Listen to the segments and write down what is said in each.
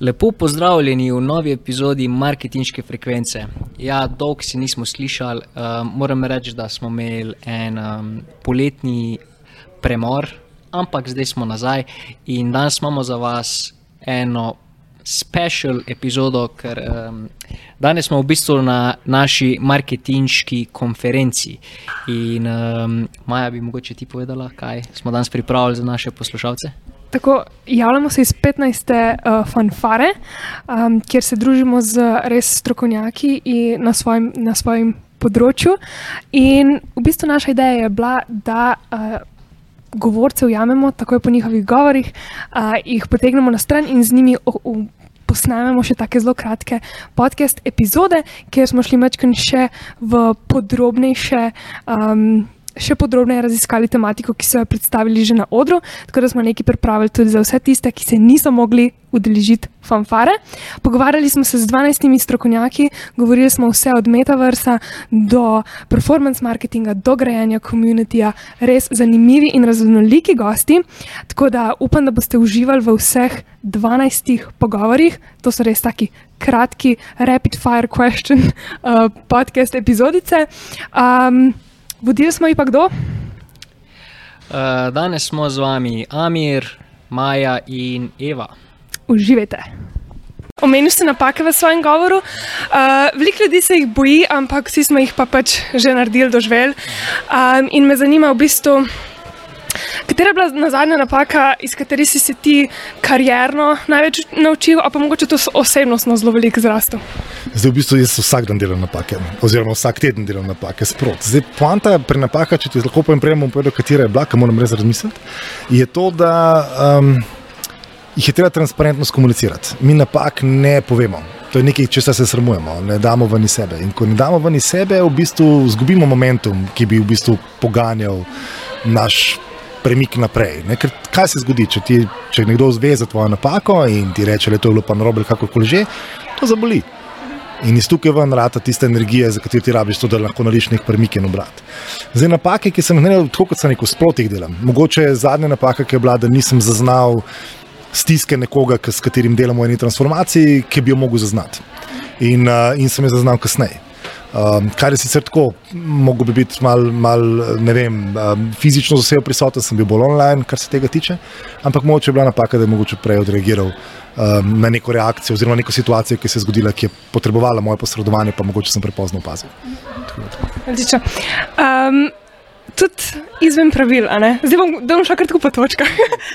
Lepo pozdravljeni v novi epizodi marketinške frekvence. Ja, dolgo si nismo slišali, um, moram reči, da smo imeli en um, poletni premor, ampak zdaj smo nazaj in danes imamo za vas eno special epizodo, ker um, danes smo v bistvu na naši marketinški konferenci. In um, Maja bi mogoče ti povedala, kaj smo danes pripravili za naše poslušalce. Tako, javljamo se iz 15. Uh, fanfare, um, kjer se družimo z res strokovnjaki na svojem, na svojem področju. In v bistvu naša ideja je bila, da uh, govorce ujamemo takoj po njihovih govorih, uh, jih potegnemo na stran in z njimi. Posnamemo še tako zelo kratke podcast epizode, kjer smo šli večkrat še v podrobnejše um, še podrobneje raziskali tematiko, ki so jo predstavili že na odru, tako da smo nekaj pripravili tudi za vse tiste, ki se niso mogli udeležiti fanfare. Pogovarjali smo se z 12 strokovnjaki, govorili smo vse od metaversa do performance marketinga, do grajenja komunitija, res zanimivi in raznoliki gosti. Tako da upam, da boste uživali v vseh 12 pogovorih, to so res taki. Kratki, rapid fire question, uh, podcast epizodice. Um, Vodili smo jih pa kdo? Uh, danes smo z vami Amir, Maja in Eva. Uživajte. Omenil si napake v svojem govoru. Uh, veliko ljudi se jih boji, ampak vsi smo jih pa pač že naredili, doživeli. Um, in me zanima v bistvu. Katera je bila na zadnja napaka, iz katerih si se ti karjerno največ naučil, pa mogoče to osebnostno zelo veliko zrastel? Zdaj, v bistvu, jaz vsak dan delam napake, oziroma vsak teden delam napake, sprot. Zdaj, poanta pri napakah, če ti lahko povem, prej bom povedal, katera je bila, kaj moram res razmisliti, je to, da um, je treba transparentno komunicirati. Mi napak ne povemo. To je nekaj, če se sramujemo, ne damo ven iz sebe. In ko ne damo ven iz sebe, v bistvu izgubimo momentum, ki bi v bistvu poganjal naš premik naprej. Ne? Ker kaj se zgodi, če, ti, če nekdo zve za tvojo napako in ti reče, da je to bilo pa narobe, kako koli že, to zaboli. In iz tukaj ven rata tiste energije, za katero ti rabiš, to, da lahko nariš nek premik in obrat. Zdaj napake, ki sem jih naredil, tako kot sem rekel, sprotih delam. Mogoče zadnja napaka, ki je bila, da nisem zaznal stiske nekoga, s katerim delamo v eni transformaciji, ki bi jo mogel zaznati. In, uh, in sem jo zaznal kasneje. Um, kar je sicer tako, mogo bi biti malo, mal, ne vem, um, fizično z osebo prisoten, sem bil bolj online, kar se tega tiče, ampak mogoče je bila napaka, da je mogoče prej odreagiral um, na neko reakcijo oziroma neko situacijo, ki se je zgodila, ki je potrebovala moje posredovanje, pa mogoče sem prepozno opazil. Um, tudi izven pravil. Zdaj bom, bom šel kar tako po točkah.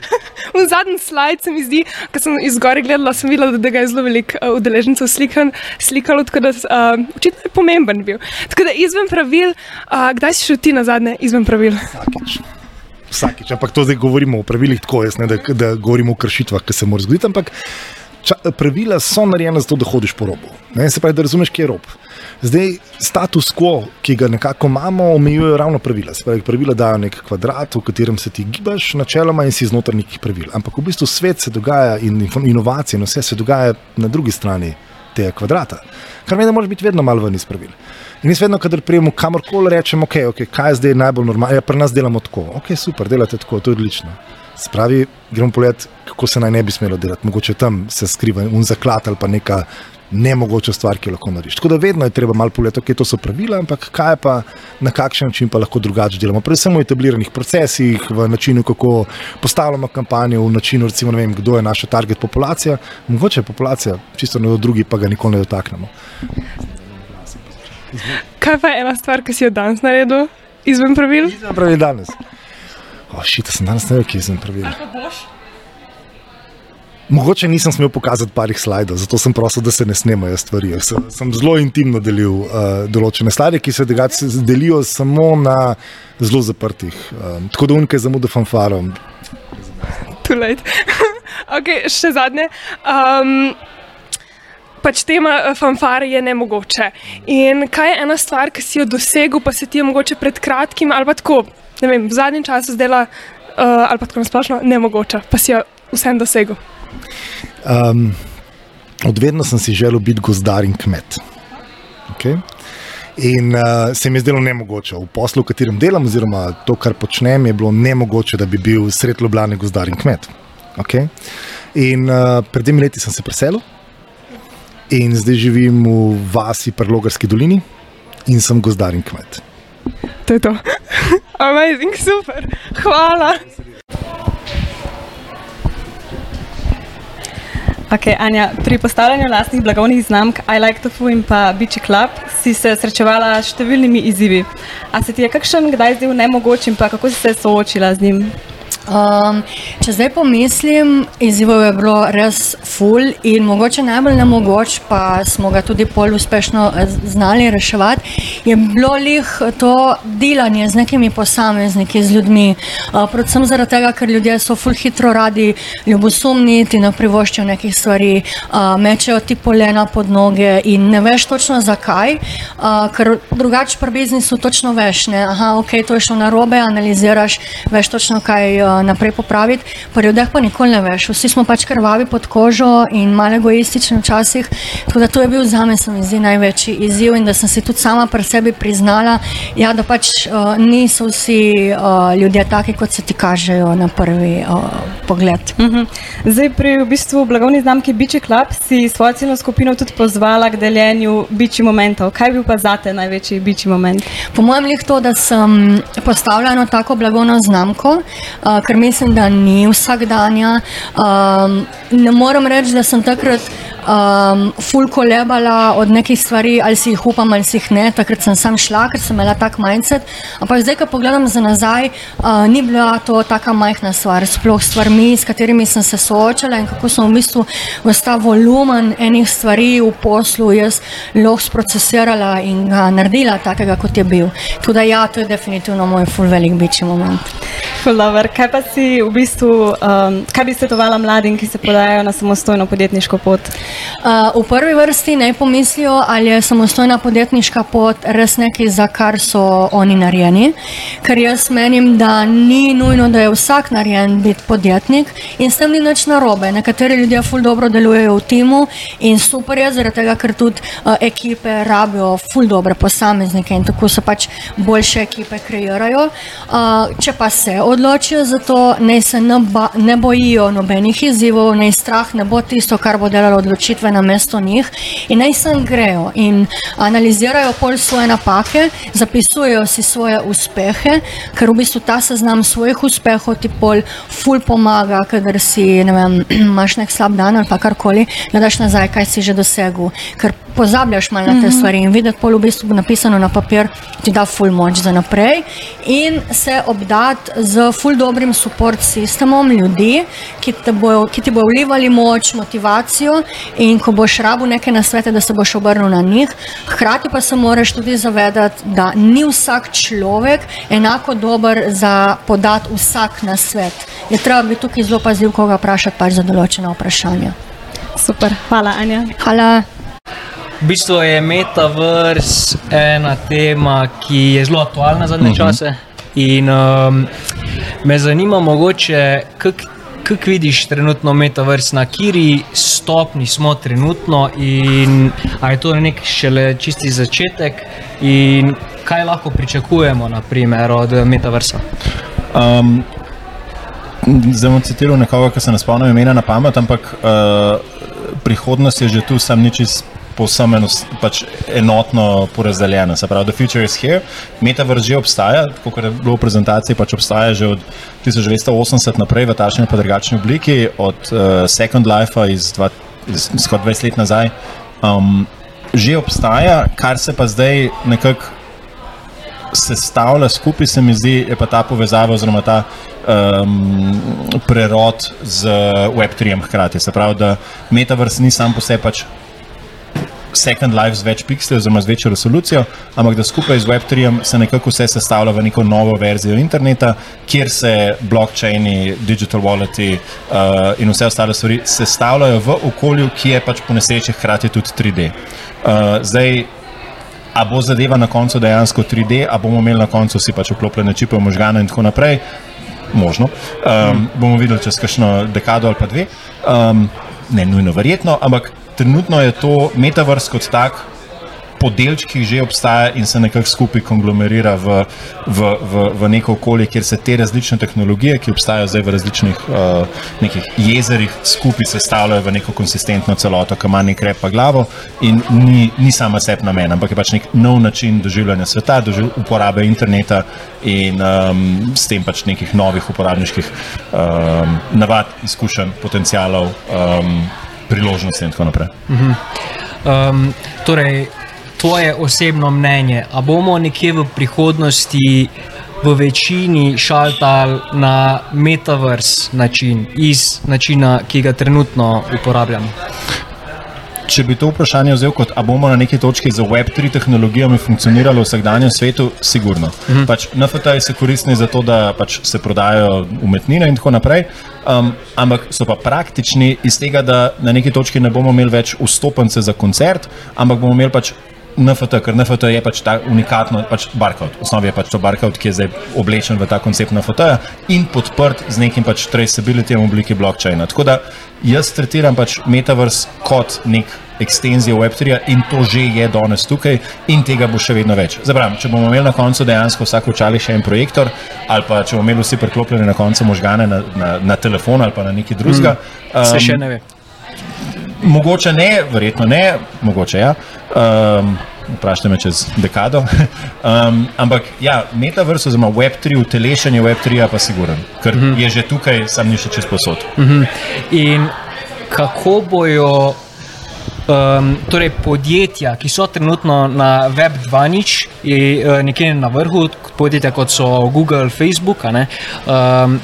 v zadnji slajd se mi zdi, ko sem izgori gledala, sem videla, da ga je zelo veliko uh, udeležencev slikan, slikalo, tako da uh, očitno je pomemben bil. Tako da izven pravil, uh, kdaj si šel ti na zadnje izven pravil? Vsakič. Vsakič, ampak to zdaj govorimo o pravilih tako, jaz, ne, da, da govorimo o kršitvah, ki se morajo zgoditi. Ampak ča, pravila so narejena zato, da hodiš po robu. Ne, se pravi, da razumeš, kje je rob. Zdaj, status quo, ki ga nekako imamo, omejujejo ravno pravila. Pravi, pravila dajo nek kvadrat, v katerem se ti gibaš, načeloma in si znotraj nekih pravil. Ampak v bistvu svet se dogaja in inovacije in vse se dogaja na drugi strani tega kvadrata. Kar meni, da moraš biti vedno malo ven iz pravil. In jaz vedno, kadar prijemo kamorkoli, rečem, okay, ok, kaj je zdaj najbolj normalno. Ja, pri nas delamo tako, ok, super, delate tako, to je odlično. Spravi, gremo pogledati, kako se naj ne bi smelo delati. Mogoče tam se skriva un zaklad ali pa neka nemogoča stvar, ki jo lahko narediš. Tako da vedno je treba malo pogledati, okay, to so pravila, ampak kaj pa na kakšen način pa lahko drugače delamo. Predvsem v etabliranih procesih, v načinu, kako postavljamo kampanjo, v načinu, recimo, vem, kdo je naša target populacija. Mogoče je populacija, čisto na drugi, pa ga nikoli ne dotaknemo. Kaj pa je ena stvar, ki si jo danes naredil izven pravil? Izven pravil danes. Oh, sem danes ne vem, kje sem pravil. Mogoče nisem smel pokazati parih slajdov, zato sem prosil, da se ne snemajo stvari. Sem, sem zelo intimno delil uh, določene slide, ki se delijo samo na zelo zaprtih. Um, tako da unke zamudo fanfarom. Tu let. ok, še zadnje. Um, pač tema eh, fanfare je ne mogoče. In kaj je ena stvar, ki si jo dosegel, pa se ti je mogoče pred kratkim ali pa tako, ne vem, v zadnjem času zdela, uh, ali pa tako nasplošno, ne mogoče, pa si jo vsem dosegel. Um, odvedno sem si želel biti gozdar in kmet. Okay? In uh, se mi je zdelo nemogoče. V poslu, v katerem delam, oziroma to, kar počnem, je bilo nemogoče, da bi bil sred Ljubljana gozdar in kmet. Okay? In uh, pred dvemi leti sem se preselil in zdaj živim v vasi pri Logarski dolini in sem gozdar in kmet. To je to. Amazing, super. Hvala. Okay, Anja, pri postavljanju lastnih blagovnih znamk I Like Tofu in pa Beachy Club si se srečevala s številnimi izzivi. A se ti je kakšen kdaj zdel nemogoč in pa kako si se soočila z njim? Um, če zdaj pomislim, izzivov je bilo res ful in mogoče najbolj nemogoč, pa smo ga tudi pol uspešno eh, znali reševati, je bilo lih to delanje z nekimi posamezniki, z ljudmi. Uh, predvsem zaradi tega, ker ljudje so ful hitro radi ljubosumni, ti ne privoščijo nekih stvari, uh, mečejo ti polena pod noge in ne veš točno zakaj, uh, ker drugače pri biznisu točno veš, ne, aha, ok, to je šlo narobe, analiziraš, veš točno kaj. Uh, naprej popraviti. Pri ljudeh pa nikoli ne veš, vsi smo pač krvavi pod kožo in malo egoistični včasih. Tako da to je bil za me, se mi zdi, največji izziv in da sem si tudi sama pri sebi priznala, ja, da pač uh, niso vsi uh, ljudje taki, kot se ti kažejo na prvi uh, pogled. Uh -huh. Zdaj, pri v bistvu blagovni znamki Beachy Club si svojo ciljno skupino tudi pozvala k deljenju biči momentov. Kaj bil pa zate največji biči moment? Po mojem, je to, da sem postavila eno tako blagovno znamko, uh, ker mislim, da ni vsakdanja. Um, ne morem reči, da sem takrat um, ful kolebala od nekih stvari, ali si jih upam ali si jih ne. Takrat sem sam šla, ker sem imela tak mindset. Ampak zdaj, ko pogledam za nazaj, uh, ni bila to tako majhna stvar, sploh stvarmi, s katerimi sem se soočala in kako sem v bistvu v ta volumen enih stvari v poslu jaz lahko sprocesirala in ga naredila takega, kot je bil. Tudi ja, to je definitivno moj ful velik biči moment. Lover, kaj pa si v bistvu, um, kaj bi svetovala mladim, ki se podajajo na samostojno podjetniško pot? Uh, v prvi vrsti naj pomislijo, ali je samostojna podjetniška pot res nekaj, za kar so oni narejeni. Ker jaz menim, da ni nujno, da je vsak narejen biti podjetnik in s tem ni nič narobe. Nekateri ljudje ful dobro delujejo v timu in super je, zaradi tega, ker tudi uh, ekipe rabijo ful dobre posameznike in tako se pač boljše ekipe kreirajo. Uh, če pa se odločijo za to, naj se ne, ba, ne bojijo nobenih izzivov, naj strah ne bo tisto, kar bo delalo odločitve na mesto njih in naj se grejo in analizirajo pol svoje napake, zapisujejo si svoje uspehe, ker v bistvu ta seznam svojih uspehov ti pol ful pomaga, kadar si, ne vem, imaš nek slab dan ali pa karkoli, gledaš nazaj, kaj si že dosegel, ker pozabljaš malo na te mhm. stvari in videti pol v bistvu napisano na papir ti da ful moč za naprej in se obdati z ful dobrim support sistemom ljudi, ki, bojo, ki ti bojo vlivali moč, motivacijo in ko boš rabu neke nasvete, da se boš obrnil na njih. Hkrati pa se moraš tudi zavedati, da ni vsak človek enako dober za podati vsak nasvet. Je treba biti tukaj zelo pazljiv, koga vprašati pač za določena vprašanja. Super, hvala Anja. Hvala. V bistvu je metaverse ena tema, ki je zelo aktualna za zadnje uh mhm. -huh. čase. In um, me zanima, mogoče, kako vidiš trenutno metaverse, na kiri stopni smo trenutno, in ali je to nek šele čisti začetek, in kaj lahko pričakujemo, naprimer, od metaversa. Um, zdaj bom citiral nekoga, ki se ne spomnim imena na pamet, ampak uh, prihodnost je že tu, sam nič iz povsem eno, pač enotno porazdeljena. Se pravi, the future is here, metaverse že obstaja, kot je bilo v prezentaciji, pač obstaja že od 1980 naprej v takšni pa drugačni obliki, od uh, Second Life iz, iz skoraj 20 let nazaj. Um, že obstaja, kar se pa zdaj nekako sestavlja skupaj, se mi zdi, je pa ta povezava oziroma ta um, prerod z Web3 hkrati. Se pravi, da metaverse ni sam po sebi pač Second Life z več pixelov, oziroma z večjo resolucijo, ampak da skupaj z Web3 se nekako vse sestavlja v neko novo verzijo interneta, kjer se blockchaini, digital walleti uh, in vse ostale stvari sestavljajo v okolju, ki je pač po nesreči hkrati tudi 3D. Uh, zdaj, a bo zadeva na koncu dejansko 3D, a bomo imeli na koncu si pač vklopljene čipe v možgane in tako naprej. Možno. Um, bomo videli čez kakšno dekado ali pa dve. Um, ne nujno verjetno, ampak trenutno je to metavers kot tak po delčkih že obstaja in se nekako skupaj konglomerira v, v, v, v neko okolje, kjer se te različne tehnologije, ki obstajajo zdaj v različnih uh, jezerih, skupaj sestavljajo v neko konsistentno celoto, ki ima nek repa glavo in ni, ni sama sebi namen, ampak je pač nek nov način doživljanja sveta, doživl uporabe interneta in um, s tem pač nekih novih uporabniških um, navad, izkušenj, potencijalov, um, priložnosti in tako naprej. Um, torej, tvoje osebno mnenje, a bomo nekje v prihodnosti v večini šaltali na metaverse način, iz načina, ki ga trenutno uporabljamo? Če bi to vprašanje vzel kot, ali bomo na neki točki z Web3 tehnologijami funkcionirali v vsakdanjem svetu, sigurno. Mhm. Pač NFT-ji so koristni za to, da pač se prodajajo umetnine in tako naprej, um, ampak so pa praktični iz tega, da na neki točki ne bomo imeli več vstopnice za koncert, ampak bomo imeli pač NFT, ker NFT je pač ta unikatno, pač barcode. V osnovi je pač to barcode, ki je zdaj oblečen v ta koncept NFT in podprt z nekim pač traceability v obliki blockchaina. Tako da jaz tretiram pač metaverse kot nek ekstenzijo Web3 in to že je danes tukaj in tega bo še vedno več. Zabram, če bomo imeli na koncu dejansko vsak očali še en projektor ali pa če bomo imeli vsi priklopljeni na koncu možgane na, na, na telefon ali pa na neki drugega. Mm, se še ne ve. Mogoče ne, verjetno ne, mogoče ja. Um, Vprašajte me čez dekado. Um, ampak ja, metaverse, oziroma Web3, utelešanje Web3, pa siguren, ker uh -huh. je že tukaj, sam ni še čez posod. Uh -huh. In kako bojo um, torej podjetja, ki so trenutno na Web2, nič, je, uh, nekje na vrhu, podjetja kot so Google, Facebook, um,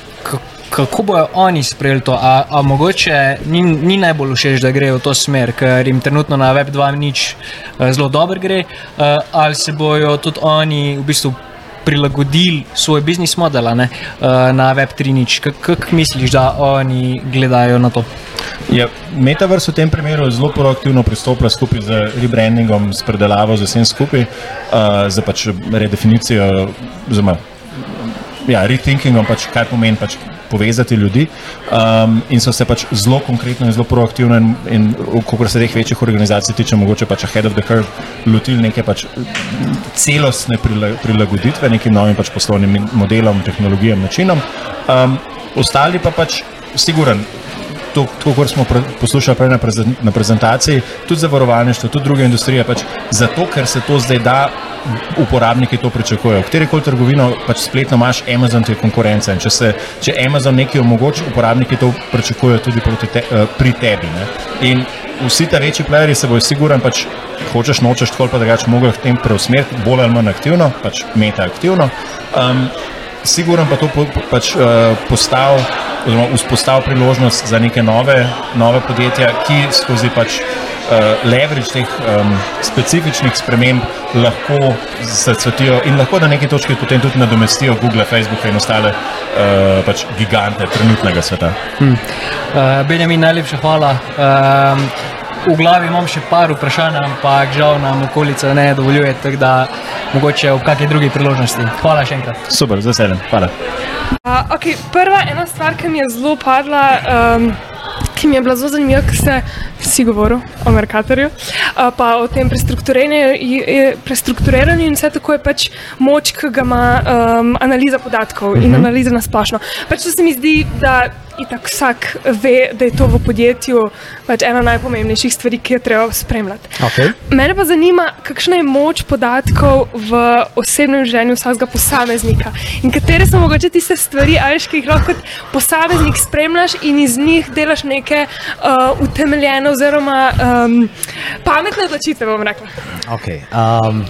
kako bodo oni sprejeli to? A, a mogoče ni, ni najbolj všeč, da grejo v to smer, ker jim trenutno na Web2 nič eh, zelo dobro gre, eh, ali se bodo tudi oni v bistvu prilagodili svoj biznis model ne, eh, na Web3 nič. Kako misliš, da oni gledajo na to? Ja, Metaverse v tem primeru zelo proaktivno pristopa skupaj z rebrandingom, s predelavo, z vsem skupaj, uh, za pač redefinicijo, oziroma ja, rethinkingom, pač, kaj pomeni pač povezati ljudi. Um, in so se pač zelo konkretno in zelo proaktivno, in, in ko se teh večjih organizacij tiče, mogoče pač ahead of the curve, lotili neke pač celostne prilagoditve nekim novim pač poslovnim modelom, tehnologijam, načinom. Um, ostali pa pač, siguren. To, kot smo poslušali prej na prezentaciji, tudi zavarovalništvo, tudi druge industrije, pač zato, ker se to zdaj da uporabniki to pričakujejo. Kjerkoli trgovino pač spletno imaš, Amazon ti je konkurenca. Če, se, če Amazon nekaj omogoča, uporabniki to pričakujejo tudi te, uh, pri tebi. Ne? In vsi ti večji playerji se bojo sigurno, pač hočeš, nočeš, tako pa drugače, mogli v tem preusmeriti, bolj ali manj aktivno, pač meta aktivno. Um, Sigurno pa to po, pač, uh, postav, vzpostavlja priložnost za neke nove, nove podjetja, ki skozi pač leverage teh um, specifičnih sprememb lahko zacvetijo in lahko na neki točki potem tudi nadomestijo Google, Facebook in ostale uh, pač gigante trenutnega sveta. Hmm. Uh, Benjamin, najlepša hvala. Um, V glavi imam še par vprašanj, ampak žal nam okolica ne dovoljuje, tako da mogoče v kakšni drugi priložnosti. Hvala še enkrat. Super, z veseljem. Hvala. Uh, okay, prva ena stvar, ki mi je zelo padla. Um, ki mi je bila zelo zanimiva, ker ste vsi govorili o Merkatorju, pa o tem prestrukturiranju in vse tako je pač moč, ki ga ima um, analiza podatkov in mhm. analiza na splošno. Pač to se mi zdi, da itak vsak ve, da je to v podjetju pač ena najpomembnejših stvari, ki jo treba spremljati. Okay. Mene pa zanima, kakšna je moč podatkov v osebnem življenju vsakega posameznika in katere so mogoče tiste stvari, ališ, ki jih lahko kot posameznik spremljaš in iz njih delaš neke uh, utemeljene oziroma um, pametne odločitve, bom rekla. Okay, um...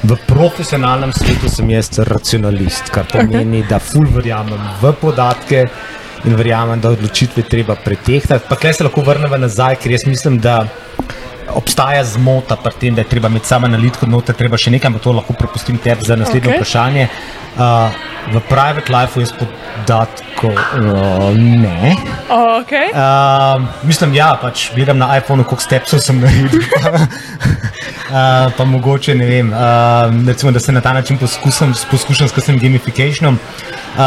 V profesionalnem svetu sem jaz racionalist, kar pomeni, okay. da ful verjamem v podatke, in verjamem, da odločitve treba pretehtati. Pa kaj se lahko vrnemo nazaj, ker jaz mislim, da obstaja zmota pri tem, da je treba imeti samo analitiko, noter treba še nekaj, ampak to lahko prepustim tebi za naslednje okay. vprašanje. Uh, v private lifeu jaz podatkov uh, ne. Okay. Uh, mislim, ja, pač gledam na iPhonu, koliko stepsov sem naredil. Uh, pa mogoče ne vem, uh, recimo, da se na ta način poskušam, poskušam s kakšnim gamifikacijom. Uh,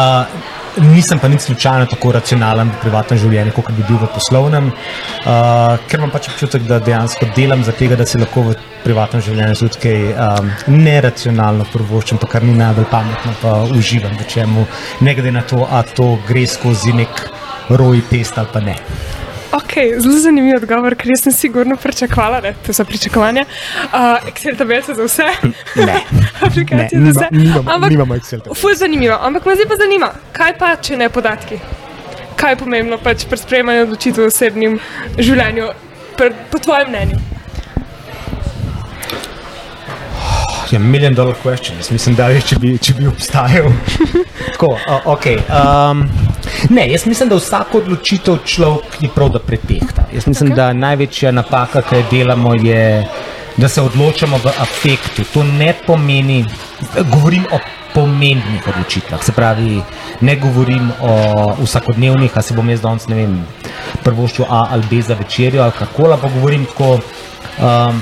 nisem pa nič slučajno tako racionalen v privatnem življenju, kot bi bil v poslovnem, uh, ker imam pač občutek, da dejansko delam za tega, da si lahko v privatnem življenju tudi kaj um, neracionalno prvoščim, pa kar ni najbolj pametno, pa uživam v čemu, ne glede na to, a to gre skozi nek roj test ali pa ne. Ok, zelo zanimiv odgovor, ker jaz sem sigurno pričakovala, da to so pričakovanja. Uh, Excel tabelice za vse. Ne. Aplikacije Ne, za vse. nima- nimamo- Ampak- nimamo Excel tabelic. Ful zanimivo. Ampak me zdaj pa zanima, kaj pa, če ne podatki? Kaj je pomembno pač pri sprejemanju odločitev v osebnem življenju, per, po tvojem mnenju? Ja, million dollar question. Jaz mislim, da če bi, če bi obstajal. Tako, uh, okay, um, ne, jaz mislim, da vsako odločitev človek je prav, da pretehta. Jaz mislim, okay. da največja napaka, ki jo delamo, je, da se odločamo v afektu. To ne pomeni, govorim o pomembnih odločitvah. Se pravi, ne govorim o vsakodnevnih, a se bom jaz danes, ne vem, prvoščil A ali B za večerjo ali kako, pa govorim tako. Um,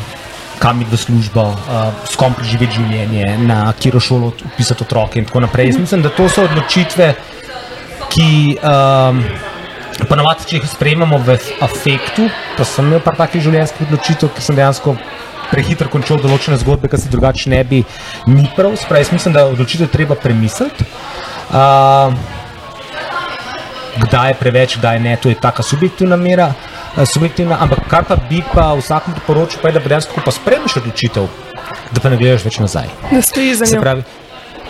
kam iti v službo, uh, s kom preživeti življenje, na katero šolo upisati otroke in tako naprej. Jaz mislim, da to so odločitve, ki um, ponavadi, če jih sprejemamo v afektu, pa sem imel par takih življenjskih odločitev, ki sem dejansko prehitro končal določene zgodbe, ki se drugače ne bi ni prav. Spravi, jaz mislim, da odločitev treba premisliti. Uh, kdaj je preveč, kdaj ne, to je taka subjektivna mera. Eh, Subjektivna, ampak kar pa bi pa vsakom priporočil, pa je, da dejansko ko pa sprejmeš odločitev, da pa ne gledaš več nazaj. Da stojiš za njo. pravi,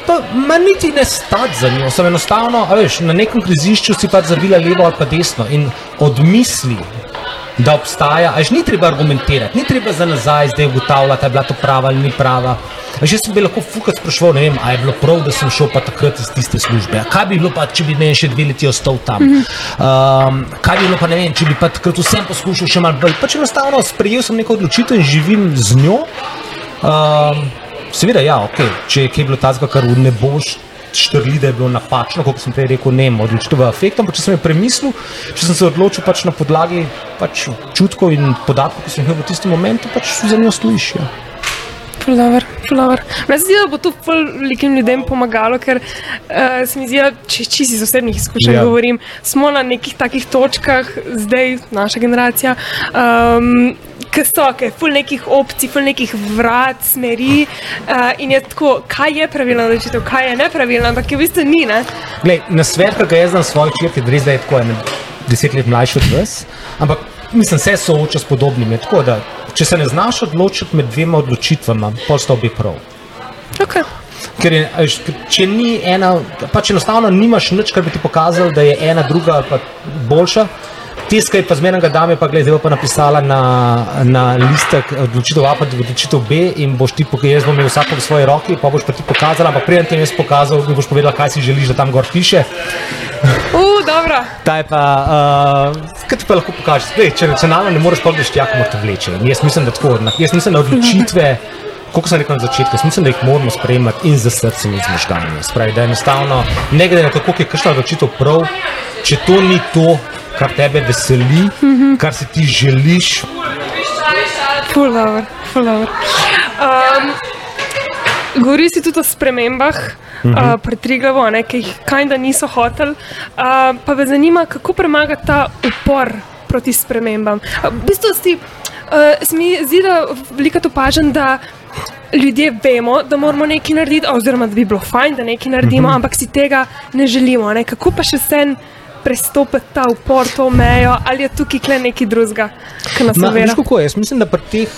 pa ma niti ne stati za njo, sem enostavno, veš, na nekem križišču si pač zavila levo ali pa desno in odmisli, da obstaja, až ni treba argumentirati, ni treba za nazaj zdaj ugotavljati, ali je bila to prava ali ni prava. Že sem bi lahko fukat spraševal, ne vem, ali je bilo prav, da sem šel pa takrat iz tiste službe. A Kaj bi bilo pa, če bi ne vem, še dve leti ostal tam? Um, kaj bi bilo pa, ne vem, če bi pa takrat vsem poskušal še malo bolj. Pač enostavno sprejel sem neko odločitev in živim z njo. Um, seveda, ja, okay. če je kaj bilo tazga, kar ne boš štrli, da je bilo napačno, kot sem prej rekel, ne, odločitev v afektu, ampak če sem jo premislil, če sem se odločil pač na podlagi pač čutkov in podatkov, ki sem jih imel v tistem momentu, pač za njo stojiš. Ja. Fulaver, fulaver. Meni se zdi, da bo to velikim ljudem pomagalo, ker uh, se mi zdi, da če čisto iz osebnih izkušenj Ja. govorim, smo na nekih takih točkah, zdaj naša generacija, um, ki so, ki je ful nekih opcij, ful nekih vrat, smeri uh, in je tako, kaj je pravilna odločitev, kaj je nepravilna, ampak je v bistvu ni. Ne? Glej, na svet, ki ga jaz znam svoje črke, res da je tako ene deset let mlajši od vas, ampak mislim, se sooča s podobnimi. je Tako, da, če se ne znaš odločiti med dvema odločitvama, posta obi prav. Okay. Ker je, če ni ena, pač enostavno nimaš nič, kar bi ti pokazalo, da je ena druga ali pa boljša. Tiska je pa zmernega dame, pa gledaj, pa napisala na, na listek odločitev A, pa odločitev B in boš ti pokazal, jaz bom imel vsako v svoji roki, pa boš pa ti pokazala, ampak preden ti jaz pokazal, mi boš povedala, kaj si želiš, da tam gor piše. Uh, dobro. Ta je pa, uh, kaj ti pa lahko pokažeš? Glej, če racionalno ne moreš pogledati, jak mora te vleče. In Jaz mislim, da tako, jaz mislim, da odločitve, kot sem rekel na začetku, jaz mislim, da jih moramo sprejemati in z srcem in z možgani. Spravi, da enostavno, ne glede na to, koliko je kakšna odločitev prav, če to ni to, kar tebe veseli, kar si ti želiš, Ful dobro, ful dobro. Um, Govori si tudi o spremembah, uh -huh. uh, pri Triglavu, ne, ki jih kajda niso hoteli. Uh, pa me zanima, kako premagati ta upor proti spremembam. Uh, v bistvu si, uh, se mi zdi, da veliko opažam, da ljudje vemo, da moramo nekaj narediti, oziroma da bi bilo fajn, da nekaj naredimo, uh -huh. ampak si tega ne želimo. Ne. Kako pa še vsem prestopiti ta upor, to mejo, ali je tukaj nekaj drugega, ki nas veš kako je? Jaz mislim, da pri teh.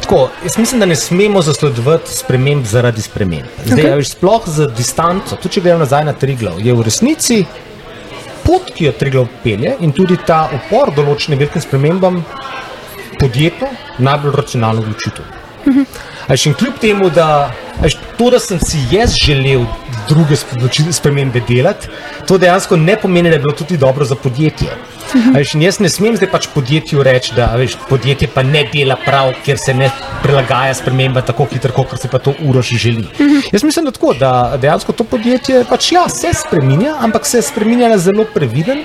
Tako, jaz mislim, da ne smemo zasledovati sprememb zaradi sprememb. Zdaj, okay. veš, sploh z distanco, tudi če gremo nazaj na Triglav, je v resnici pot, ki jo Triglav pelje in tudi ta upor določenim velikim spremembam podjetno najbolj racionalno odločitev. Až in kljub temu, da až to, da sem si jaz želel druge spremembe delati, to dejansko ne pomeni, da je bilo tudi dobro za podjetje. Až, in jaz ne smem zdaj pač podjetju reči, da veš, podjetje pa ne dela prav, ker se ne prilagaja sprememba tako hitro, kot se pa to uroš želi. Jaz mislim, da tako, da dejansko to podjetje pač ja, se spreminja, ampak se spreminja na zelo previden,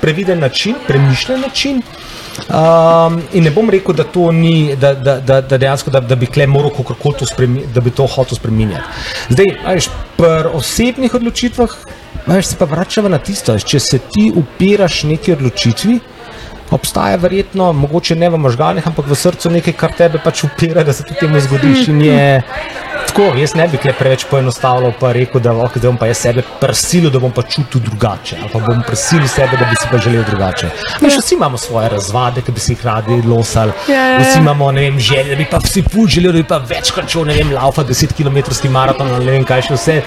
previden način, premišljen način. Um, in ne bom rekel, da to ni, da, da, da, da dejansko, da, da bi kle moral kakorkoli to spremeniti, da bi to hotel spremenjati. Zdaj, a veš, pri osebnih odločitvah Veš, se pa vračamo na tisto, če se ti upiraš neki odločitvi, obstaja verjetno, mogoče ne v možganih, ampak v srcu nekaj, kar tebe pač upira, da se ti temu zgodiš. In je tako, jaz ne bi kle preveč poenostavljal, pa rekel, da oh, zdaj bom pa jaz sebe prisilil, da bom pa čutil drugače, ali pa bom prisilil sebe, da bi si pa želel drugače. Veš, vsi imamo svoje razvade, ki bi si jih radi losali, Ja, ja, ja. vsi imamo, vem, želje, da bi pa vsi ful želeli, da bi pa večkrat šel, ne vem, laufa 10 km maraton, ali ne vem, kaj še vse.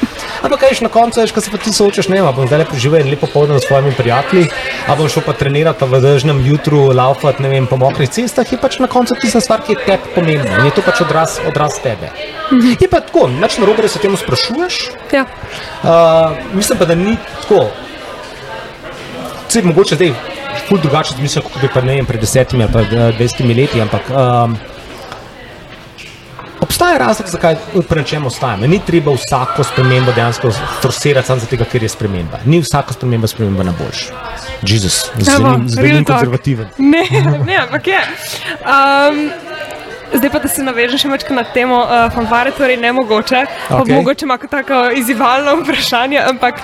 Ampak kaj še na koncu, veš, ko se pa ti soočaš, ne vem, bom zdaj preživel en lepo povdan s svojimi prijatelji, a bom šel pa trenirati pa v dežnem jutru, laufati, ne vem, po mokrih cestah, je pač na koncu tista stvar, ki je tebi pomembna in je to pač odraz, odraz tebe. Je pa tako, nič narobe, da se temu sprašuješ, Ja. Uh, mislim pa, da ni tako. Vse mogoče zdaj ful drugače razmišljam, kot bi pa ne vem pred desetimi ali pa eh, dvajsetimi leti, ampak um, obstaja razlog, zakaj pri čem ostajamo. Ni treba vsako spremembo dejansko forsirati samo zato, ker je sprememba. Ni vsaka sprememba sprememba na boljši. Jezus, talk. konzervativen. Ne, ne, ampak je. Um, zdaj pa, da se navežem še več na temo uh, fanfare, torej ne mogoče. Okay. Mogoče ima tako izzivalno vprašanje, ampak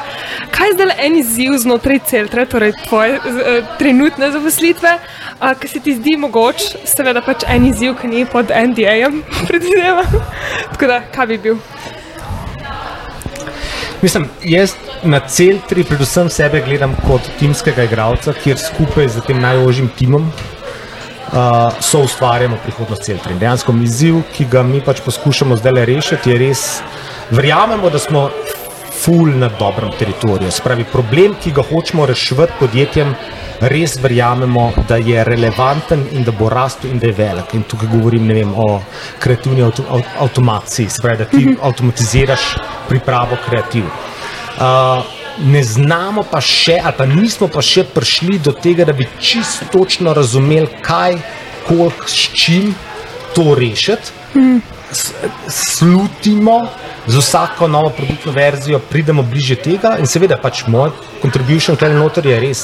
kaj je zdaj en izziv znotraj celtra, torej tvoje uh, trenutne zaposlitve, uh, ki se ti zdi mogoč, seveda pač en izziv, ki ni pod NDA-jem, predvidevam. Tako da, kaj bi bil? Mislim, jaz na celtri predvsem sebe gledam kot timskega igralca, kjer skupaj z tem najožjim timom uh, so ustvarjamo prihodnost celtri. In dejansko izziv, ki ga mi pač poskušamo zdaj rešiti, je res, verjamemo, da smo ful na dobrem teritoriju. Spravi, problem, ki ga hočemo rešiti podjetjem, res verjamemo, da je relevanten in da bo rastel in da je velik. In tukaj govorim vem, o kreativni avto, av, avtomaciji, spravi, da ti avtomatiziraš pripravo kreativ. Uh, ne znamo pa še, ali pa nismo pa še prišli do tega, da bi čisto točno razumeli, kaj, koliko, s čim to rešiti. S- Slutimo z vsako novo produktno verzijo, pridemo bliže tega, in seveda pač moj contribution tukaj noter je res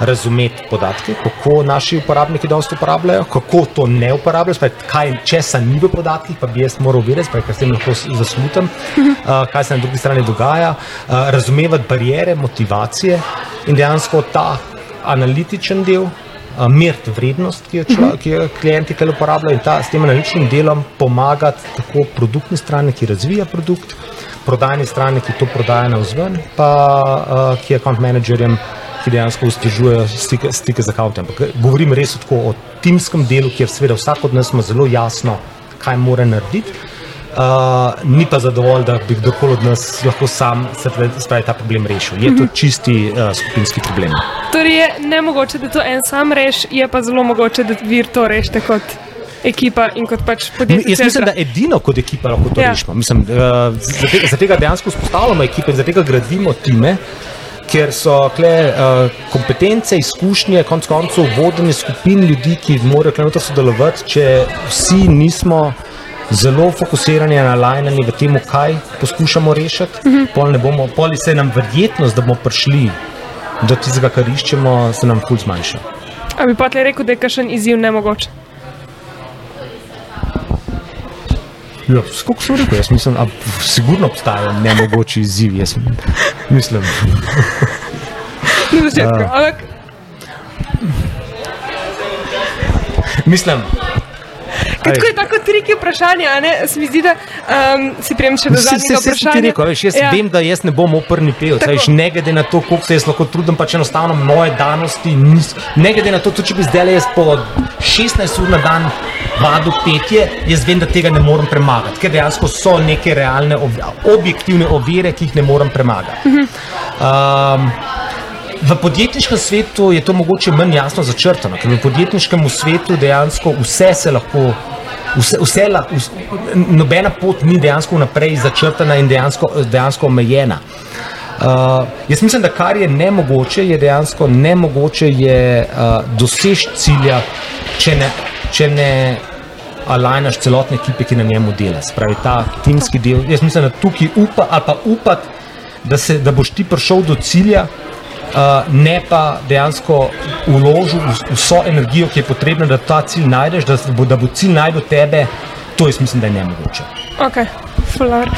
razumeti podatke, kako naši uporabniki danes uporabljajo, kako to ne uporabljajo, spet, kaj česa ni v podatkih, pa bi jaz moral vedeti, spet, ker s tem lahko zaslutam, uh, kaj se na drugi strani dogaja, uh, razumevati barijere, motivacije in dejansko ta analitičen del. uh, Meriti vrednost, ki jo, člo, ki jo klienti tukaj uporabljajo, in ta, s tem analitičnim delom pomagati tako produktni strani, ki razvija produkt, prodajni strani, ki to prodaja na vzven, pa uh, ki je account managerjem, ki dejansko ustrežujejo stike, stike z accountom. Ampak govorim res tako o timskem delu, kjer seveda vsak od nas ima zelo jasno, kaj mora narediti. Uh, ni pa zadovolj, da bi kdorkoli od nas lahko sam se ta problem rešil. Je to čisti uh, skupinski problem. Torej je nemogoče, da to en sam reš, je pa zelo mogoče, da vi to rešite kot ekipa in kot pač podjetje. Jaz mislim, da edino kot ekipa lahko to Ja. rešimo. Mislim, uh, za, tega, za tega dejansko vzpostavljamo ekipe in za tega gradimo time. Ker so kle, uh, kompetence, izkušnje, konec koncev vodenje skupin ljudi, ki morajo kle noter sodelovati, če vsi nismo zelo fokusirani, nalajnani v tem, kaj poskušamo rešiti, pol ne bomo, poli se nam verjetnost, da bomo prišli do tistega, kar iščemo, se nam ful zmanjša. A bi pa tle rekel, da je kakšen izziv nemogoč. Ja, Skoro sem rekel, jaz mislim, da sigurno obstajajo nemogoči izzivi. Jaz mislim, Na začetku. Ampak mislim tako je tako triki vprašanje, a ne? Se mi zdi, da um, si prijem še do zadnjega se ti vprašanja. rekel, veš, jaz ja. vem, da jaz ne bom operni pevec, veš, ne glede na to, koliko se jaz lahko trudim, pač enostavno moje danosti, nis, ne glede na to, tudi če bi zdaj jaz po 16 ur na dan vadil petje, jaz vem, da tega ne morem premagati, ker dejansko so neke realne, ob, objektivne ovire, ki jih ne morem premagati. Um, V podjetniškem svetu je to mogoče manj jasno začrtano, ker v podjetniškem svetu dejansko vse se lahko, vse, vse la, vs, nobena pot ni dejansko vnaprej začrtana in dejansko, dejansko omejena. Uh, jaz mislim, da kar je nemogoče, je dejansko nemogoče je uh, doseči cilja, če ne, če ne alajnaš celotne ekipe, ki na njemu dela. Spravi ta timski del. Jaz mislim, da tukaj upa ali pa upati, da, se, da boš ti prišel do cilja, uh, ne pa dejansko uložil vs- vso energijo, ki je potrebna, da ta cilj najdeš, da, bo, da bo cilj najdel tebe, to jaz mislim, da je nemogoče. Okay. Fular.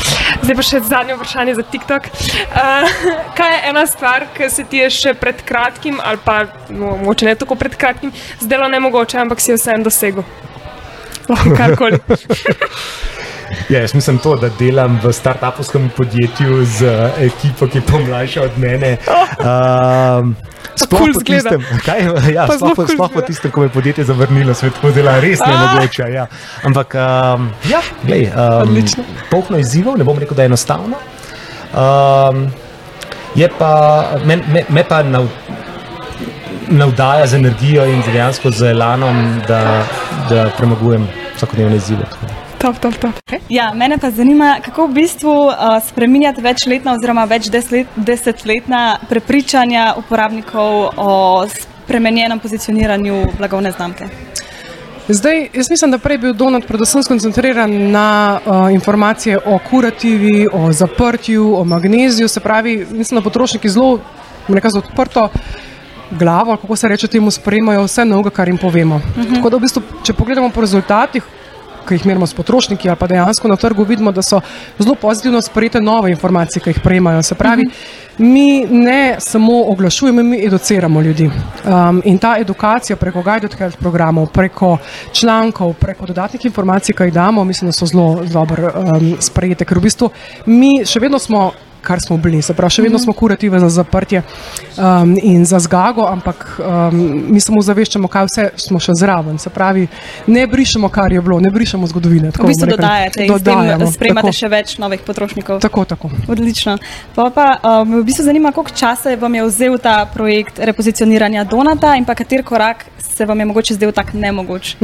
Zdaj pa še zadnje vprašanje za TikTok. Uh, kaj je ena stvar, ki se ti je še pred kratkim, ali pa no, mogoče ne tako pred kratkim, zdelo nemogoče, ampak si jo vseeno dosegel? Lahko karkoli. Ja, jaz mislim to, da delam v startupovskem podjetju z eh, ekipo, ki je pomlajša od mene. Um, Sploh Ful po tistem, kaj, ja, sploh, zelo ful sploh po tistem, ko me je podjetje zavrnilo, se je tako zdela res nemogoče. Ja. Ampak, um, ja, glej, um, Odlično. polno izzivov, ne bom rekel, da je enostavno. Um, je pa, me, me, me pa nav, navdaja z energijo in dejansko z elanom, da, da premagujem vsakodnevne izzive. tako top, top, top. Ja, mene pa zanima, kako v bistvu uh, spreminjati večletna oziroma več deslet, desetletna prepričanja uporabnikov o spremenjenem pozicioniranju blagovne znamke. Zdaj, jaz mislim, da prej bil Donald predvsem skoncentriran na uh, informacije o kurativi, o zaprtju, o magneziju. Se pravi, mislim, da potrošniki zelo nekaj z odprto glavo, kako se reče, temu sprejemajo vse novega, kar jim povemo. Uh -huh. Tako da v bistvu, če pogledamo po rezultatih, ki jih merimo s potrošniki ali pa dejansko na trgu, vidimo, da so zelo pozitivno sprejete nove informacije, ki jih prejemajo. Se pravi, uh -huh. mi ne samo oglašujemo, mi educiramo ljudi. Um, in ta edukacija preko Guided Health programov, preko člankov, preko dodatnih informacij, ki jih damo, mislim, da so zelo zelo dobro um, sprejete, ker v bistvu mi še vedno smo. Kar smo bili, se pravi, še vedno smo kurative za zaprtje um, in za zgago, ampak um, mi samo zaveščamo, kaj vse smo še zraven. Se pravi, ne brišemo, kar je bilo, ne brišemo zgodovine. V tako bistvu bomo rekli. dodajate in Dodajamo, sprejmate tako. še več novih potrošnikov. Tako, tako. Odlično. Pa, pa uh, me v bistvu zanima, koliko časa vam je vzel ta projekt repozicioniranja Donata in pa kater korak se vam je mogoče zdel tak nemogoč.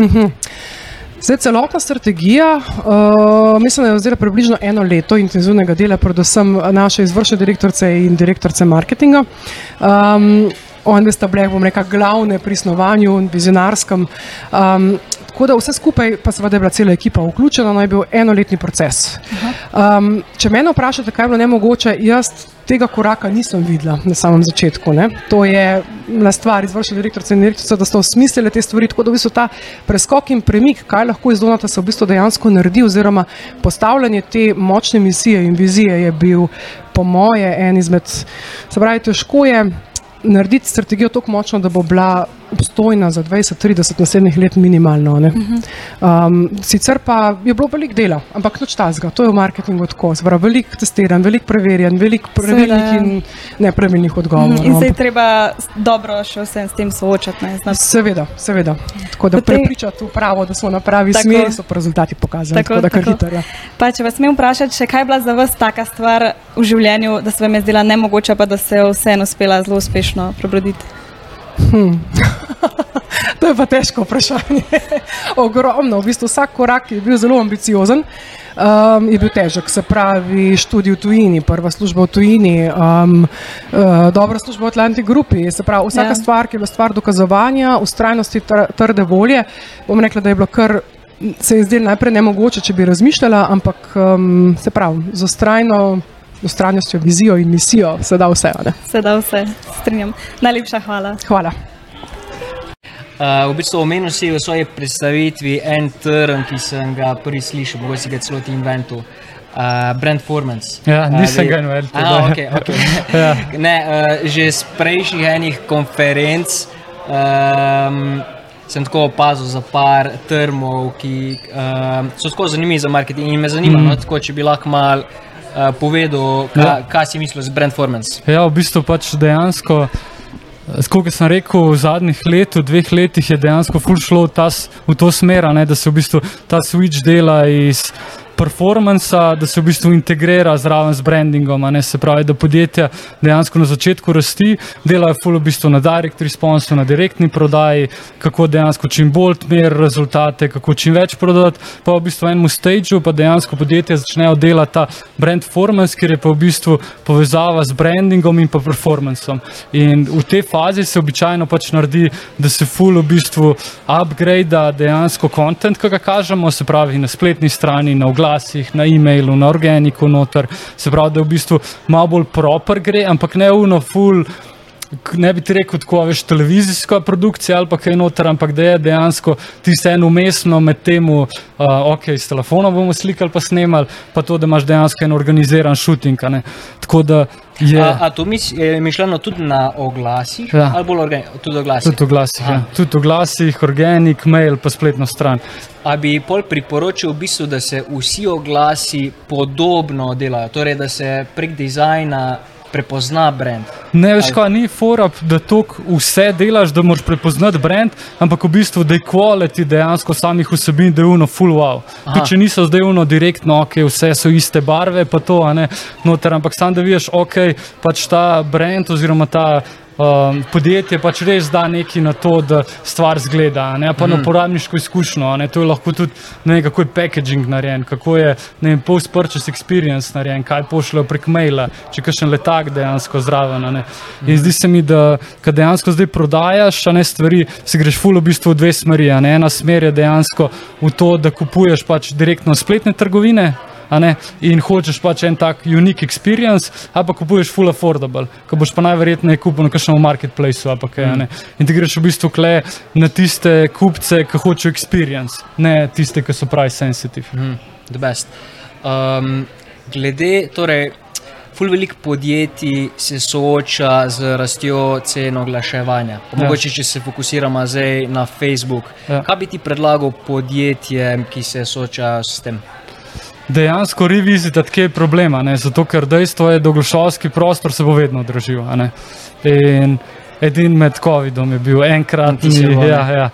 Zdaj, celotna strategija, uh, mislim, da je vzela približno eno leto intenzivnega dela, predvsem naše izvršne direktorice in direktorice marketinga. Um, Oni sta bile, bom rekel, glavne pri snovanju in vizionarskem. Um, tako da vse skupaj, pa seveda je bila cela ekipa vključena, no je bil enoletni proces. Um, če me vprašate, kaj je bilo nemogoče, jaz tega koraka nisem videla na samem začetku. Ne. To je bila stvar izvršne direktorice in direktorice, da so osmislili te stvari, tako da v bistvu ta preskok in premik, kaj lahko iz Donata se v bistvu dejansko naredi, oziroma postavljanje te močne misije in vizije je bil po moje en izmed, se pravi, težko je narediti strategijo tako močno, da bo bila obstojna za 20-30 naslednjih let minimalno. ne. Um, sicer pa je bilo veliko dela, ampak nič tazga, to je v marketingu tako. Pravi, veliko testiranj, veliko preverjanj, veliko pravilnih in nepravilnih odgovorov. In no, se je treba dobro še vsem s tem soočati. Ne, Seveda, seveda. Tako da Potem- prepričati upravo, da smo na pravi Tako. smeri, so pa rezultati pokazali. Tako, Tako, da kar hitro. Ja. Pa, če vas smem vprašati, še kaj je bila za vas taka stvar v življenju, da se vam je zdela nemogoča, pa da se je vseeno uspela zelo uspešno prebroditi? To je pa težko vprašanje. Ogromno, v bistvu vsak korak je bil zelo ambiciozen. Um, je bil težek, se pravi, študij v tujini, prva služba v tujini, um, uh, dobra služba v Atlantic Grupi. Se pravi, vsaka Ja. ja. stvar, ki je bila stvar dokazovanja, ustrajnosti, tr trde volje, bom rekla, da je bilo kar. Se je zdelo najprej nemogoče, če bi razmišljala, ampak um, se pravi, z ustrajno, ustrajnostjo, vizijo in misijo se da vse. Se da vse, strinjam. Najlepša hvala. Hvala. Uh, v bistvu omenil si v svoji predstavitvi en term, ki sem ga prvi slišal, mogoče si ga celo ti inventu. Uh, brand performance. Ja, nisem Uh, ga inventil, Ah, okay, okay. Ja. ne, uh, že z prejšnjih enih konferenc um, sem tako opazil za par termov, ki um, so skozi zanimivi za marketing in me zanima, mm. no, tako, če bi lahko mal uh, povedal, ka, Ja. kaj si mislil z brand performance. Ja, v bistvu pač dejansko, kot sem rekel, v zadnjih letu, dveh letih je dejansko ful šlo v, ta, v to smer, ne, da se v bistvu ta switch dela iz performansa, da se v bistvu integrira zraven z brandingom, se pravi, da podjetja dejansko na začetku rasti, delajo ful v bistvu na direct responsu, na direktni prodaji, kako dejansko čim bolj mer rezultate, kako čim več prodati, pa v bistvu enemu stageu pa dejansko podjetja začnejo delati ta brand performance, ker je pa v bistvu povezava z brandingom in pa performancem. In v tej fazi se običajno pač naredi, da se full v bistvu upgrade dejansko content, ki ga kažemo, se pravi na spletni strani, na oglasih, na e-mailu, na organiku noter, se pravi, da v bistvu malo bolj proper gre, ampak ne uno full ne bi ti rekel tako, veš, televizijska produkcija ali pa kaj noter, ampak da je dejansko ti se eno umestno med tem, uh, ok, s telefonom bomo slikali pa snemali, pa to, da imaš dejansko en organiziran šuting. Tako da je. A, a to mis, je mišljeno tudi na oglasih? Ja. Ali bolj organi, tudi oglasih? Tudi v glasih, Aha. ja. tudi v glasih, organik, mail, pa spletno stran. A bi pol priporočil, v bistvu, da se vsi oglasi podobno delajo, torej da se prek dizajna prepozna brand. Ne veš, kaj ni fora, da toliko vse delaš, da moraš prepoznati brand, ampak v bistvu da je kvaliteti dejansko samih vsebin, da je uno full wow. Tudi če niso zdaj uno direktno, ok, vse so iste barve, pa to, ne, noter, ampak sam da vidiš, ok, pač ta brand oziroma ta. Um, podjetje pač res da nekaj na to, da stvar zgleda, ne pa mm. na uporabniško izkušnjo. ne. To je lahko tudi ne vem, kako je packaging narejen, kako je post-purchase experience narejen, kaj pošljejo prek maila, če kakšen letak dejansko zraven. ne. In zdi se mi, da kad dejansko zdaj prodajaš ne, stvari, si greš ful v bistvu v dve smeri. Ena smer je dejansko v to, da kupuješ pač direktno spletne trgovine. A In hočeš pač en tak unique experience, ali pa kupuješ full affordable, ki boš pa najverjetneje kupil na kakšnem marketplaceu. Kaj, a ne. In ti greš v bistvu kle na tiste kupce, ki hočejo experience, ne tiste, ki so price sensitive. Mm, the best. Um, glede, torej, ful veliko podjetij se sooča z rastjo cen oglaševanja. Ja. Mogoče, če se fokusiramo zdaj na Facebook. Ja. Kaj bi ti predlagal podjetjem, ki se soočajo s tem? Dejansko revizitati, kje je problema. Ne? Zato, ker dejstvo je, da oglaševalski prostor se bo vedno dražil. ne. In edin med COVID-om je bil bilo, ne? ja, ja,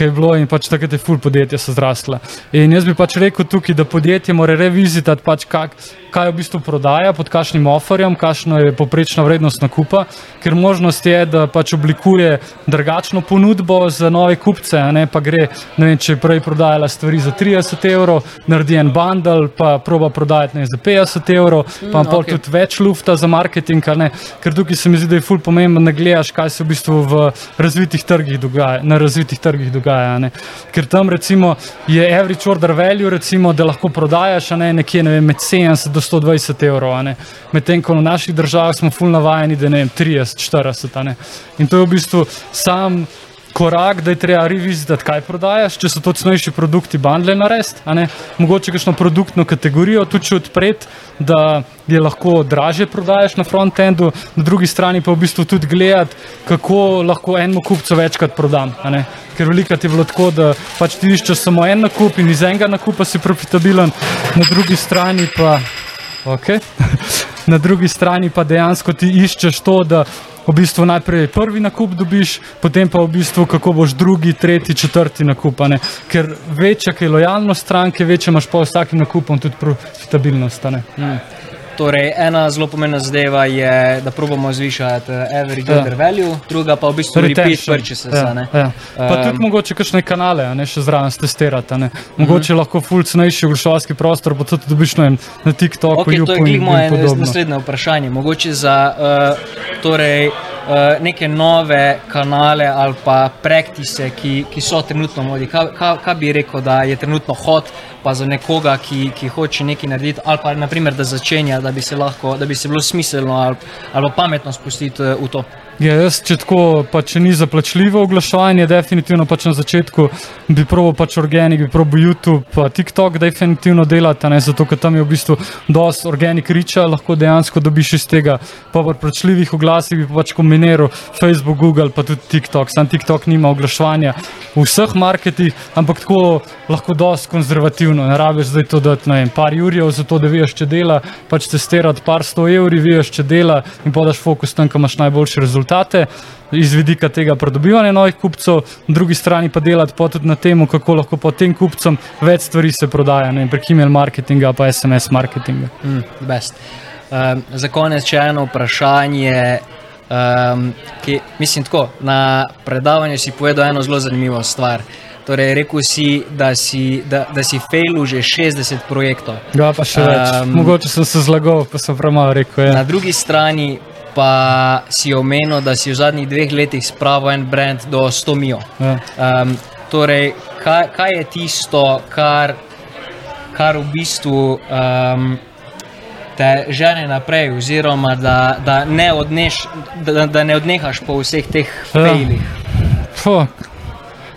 ki je bilo in pač takrat je ful podjetja so zrasla. In jaz bi pač rekel tukaj, da podjetje mora revizitati, pač kak, kaj v bistvu prodaja, pod kakšnim oferjem, kakšna je poprečna vrednost nakupa, ker možnost je, da pač oblikuje drugačno ponudbo za nove kupce, ne pa gre, ne vem, če je prej prodajala stvari za 30 evrov, naredi en bundle, pa proba prodajati ne, za 50 evrov, pa mm, pol okej. tudi več lufta za marketing, ne, ker tukaj se mi zdi, da je ful pomembno, da gledaš, kaj se v bistvu v razvitih trgih dogaja, na razvitih trgih dogaja, a ne. ker tam recimo je average order value, recimo, da lahko prodajaš, ne, nekje ne vem, med 70 do 120 evrov, medtem ko v naših državah smo ful navajeni, da ne vem, 30, 40, a ne. in to je v bistvu sam korak, da je treba revizitati, kaj prodajaš, če so to cenejši produkti, bundle narediti, mogoče kakšno produktno kategorijo tudi odpreti, da je lahko dražje prodajaš na frontendu, na drugi strani pa v bistvu tudi gledati, kako lahko enemu kupcu večkrat prodam. Ker veliko je bilo tako, da pač ti iščeš samo en nakup in iz enega nakupa si profitabilen, na drugi strani pa. Okay. Na drugi strani pa dejansko ti iščeš to, da v bistvu najprej prvi nakup dobiš, potem pa v bistvu kako boš drugi, tretji, četrti nakup. ne. Ker večja je lojalnost stranke, večja imaš pa vsakim nakupom tudi profitabilnost. Torej, ena zelo pomembna zadeva je, da probamo zvišati eh, average Ja. order value, druga pa v bistvu repeat Retention. purchases. Ja, a ne. ja. Pa Em, tudi mogoče kakšne kanale, ne še zraven testirati. a ne. Mogoče lahko ful cenejši oglaševalski prostor, pa tudi dobiš vem, na TikToku, Okay, to je in podobno. naslednje vprašanje. Mogoče za uh, torej, uh, neke nove kanale ali pa praktise, ki, ki so trenutno modi. Kaj, kaj, kaj bi rekel, da je trenutno hot, pa za nekoga, ki, ki hoče nekaj narediti, ali pa naprimer, da začenja, da bi se, lahko, da bi se bilo smiselno ali, ali pa pametno spustiti uh, v to. Ja, jaz, če tako, pa če ni zaplačljivo oglaševanje, definitivno pač na začetku bi probil pač organik, bi probil YouTube, pa TikTok, definitivno delati, a ne, zato ker tam je v bistvu dosti organik riča, lahko dejansko dobiš iz tega. Pa v plačljivih oglasih bi pač kombiniral Facebook, Google, pa tudi TikTok. Sam TikTok nima oglaševanja v vseh marketih, ampak tako lahko dosti konzervativno. Ne rabiš zdaj to dati, ne vem, par jurjev za to, da veš, če dela, pač testirati par sto evri, veš, če dela in podaš fokus tam, kam imaš najboljše rezultate iz vidika tega pridobivanja novih kupcev, na drugi strani pa delati pa tudi na tem, kako lahko po tem kupcem več stvari se prodaja, ne prek email marketinga pa SMS marketinga. Mm, best. Um, za konec še eno vprašanje. Um, ki, mislim, tako, na predavanju si povedal eno zelo zanimivo stvar. Torej, rekel si, da si, da, da si failil že 60 projektov. Ja, pa še več. Em, Mogoče sem se zlagal, pa sem premalo rekel. Ja. Na drugi strani pa si omenil, da si v zadnjih dveh letih spravil en brand do 100 mil. Ja. Um, torej, kaj, kaj je tisto, kar, kar v bistvu um, te žene naprej, oziroma da, da, ne, odneš, da, da ne odnehaš po vseh teh Ja. fejlih?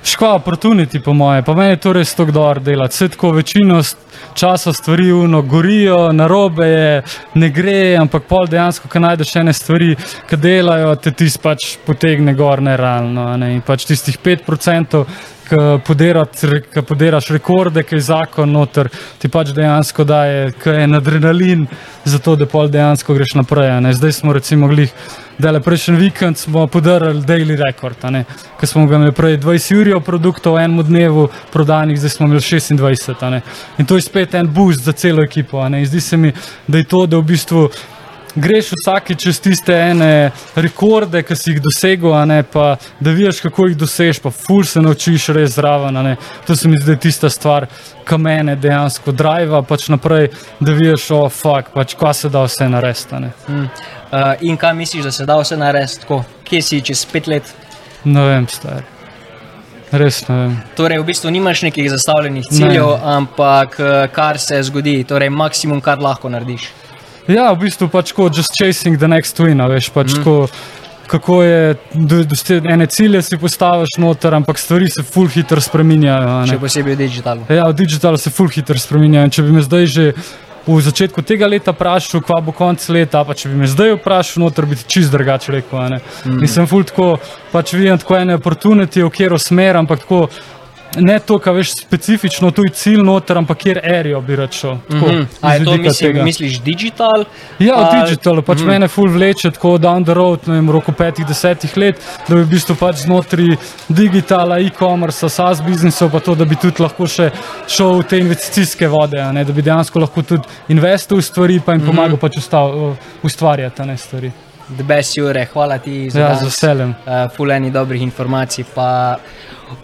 Fuck. Škoda, opportunity po moje, pa meni je to res tako dobro delati. Vse tako večino časa stvari uno gorijo, narobe je, ne gre, ampak pol dejansko, ko najdeš ene stvari, ki delajo, te tisti pač potegne gor nerealno. a Ne? In pač tistih 5%, ki podiraš rekorde, ki je zakon noter, ti pač dejansko daje, ki je en adrenalin, zato da pol dejansko greš naprej. ne. Zdaj smo recimo glih. Dele, prejšnji vikend smo podarili daily record, ki smo ga imeli prej 20 ur produktov v enem dnevu prodanih, zdaj smo imeli 26. a ne. In to je spet en boost za celo ekipo. Zdi se mi, da je to, da v bistvu greš vsakeč čez tiste ene rekorde, ki si jih dosegel, ne, pa da vidiš, kako jih dosežeš, pa ful se naučiš res zraven. To se mi zdi tista stvar, ki mene dejansko driva pač naprej, da vidiš, o oh, fuk, pač kva se da vse narediti. Mm. Uh, in kaj misliš, da se da vse narediti tako? Kje si čez pet let? Ne vem, star. Res ne vem. Torej, v bistvu nimaš nekih zastavljenih ciljev, ne. ampak eh, kar se zgodi, torej maksimum, kar lahko narediš. Ja, v bistvu pač kot just chasing the next win, veš pač mm. ko, kako je, do, do ste, ene cilje si postaviš noter, ampak stvari se full hitro spreminjajo. Še posebej v digitalu. Ja, v digitalu se full hitro spreminjajo. In Če bi me zdaj že v začetku tega leta vprašal, kva bo konc leta, pa če bi me zdaj vprašal, noter bi čist drugače rekel. a ne. Mhm. In sem full tako, pač vidim tako ene opportunity, v kjer smer, ampak tako. Ne to, kar veš specifično, tu je cilj noter, ampak kjer erijo bi šel. Tako, Mhm. A je to mislim, misliš digital? Ja, ali- digitalu pač mm. mene ful vleče tako down the road, ne vem, v roku petih, desetih let, da bi v bistvu pač znotraj digitala, e-commerce, SaaS biznisov, pa to, da bi tudi lahko še šel v te investicijske vode, ne, da bi dejansko lahko tudi investil v stvari, pa jim Mhm. pomagal pač ustav, ustvarjati ne stvari. The best Jure, hvala ti za Ja, z veseljem. Uh, Fuleni dobrih informacij, pa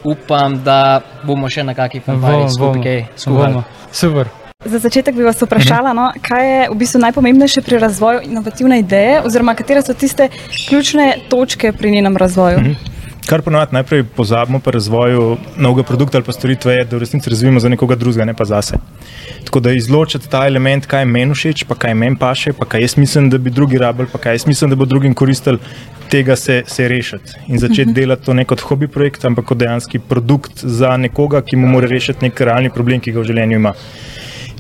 upam, da bomo še na kakšni fanfari skupaj skuhali. Super. Za začetek bi vas vprašala, no, kaj je v bistvu najpomembnejše pri razvoju inovativne ideje, oziroma katere so tiste ključne točke pri njenem razvoju. Mhm. Kar ponovadi najprej pozabimo pri razvoju novega produkta ali pa storitve, je, da v resnici razvijamo za nekoga drugega, ne pa zase. Tako da izločiti ta element, kaj meni všeč, pa kaj meni paše, pa kaj jaz mislim, da bi drugi rabili, pa kaj jaz mislim, da bo drugim koristil, tega se, se rešiti in začeti Mhm. delati to ne kot hobi projekt, ampak kot dejanski produkt za nekoga, ki mu mora rešiti nek realni problem, ki ga v življenju ima.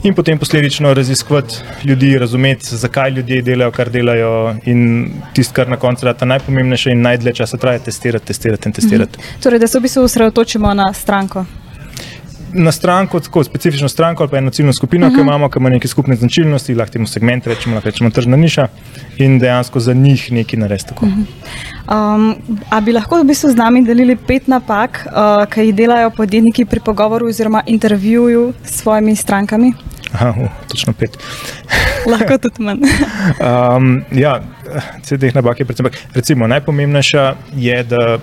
In potem posledično raziskovati ljudi, razumeti, zakaj ljudje delajo, kar delajo, in tisto, kar na koncu je najpomembnejše in najdlje časa traja, testirati, testirati in testirati. Torej, da se v bistvu osredotočimo na stranko. Na stranko, tako specifično stranko ali pa eno ciljno skupino, uh -huh. ki imamo, ki ima neke skupne značilnosti, lahko temu segment rečemo, lahko rečemo tržna niša in dejansko za njih nekaj narediti. tako. Um, a bi lahko v bistvu z nami delili pet napak, uh, ki jih delajo podjetniki pri pogovoru oziroma intervjuju s svojimi strankami? Aha, uh, točno pet. Lahko tudi manj. Um, ja, teh napak je predvsem. Recimo, najpomembnejša je, da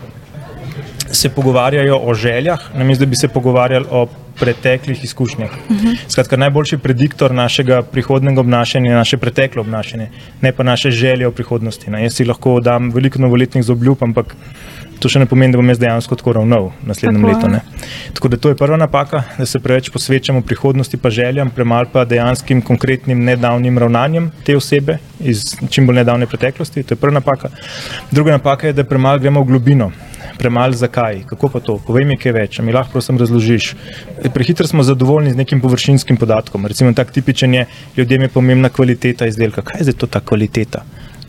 se pogovarjajo o željah, namesto da bi se pogovarjali o preteklih izkušnjah. Mhm. Skratka, najboljši prediktor našega prihodnega obnašanja je naše preteklo obnašanje, ne pa naše želje v prihodnosti. Ne. Jaz si lahko dam veliko novoletnih zobljub, ampak to še ne pomeni, da bom jaz dejansko tako ravnal naslednjem Tako letu. Ne. Tako da to je prva napaka, da se preveč posvečamo prihodnosti, pa željam, premalo pa dejanskim, konkretnim, nedavnim ravnanjem te osebe iz čim bolj nedavne preteklosti. To je prva napaka. Druga napaka je, da premalo gremo v globino. Premalo zakaj, kako pa to, povej mi kaj več, mi lahko prosim razložiš. Prehitro smo zadovoljni z nekim površinskim podatkom. Recimo, tak tipičen je, ljudem je pomembna kvaliteta izdelka. Kaj je zdaj to ta kvaliteta?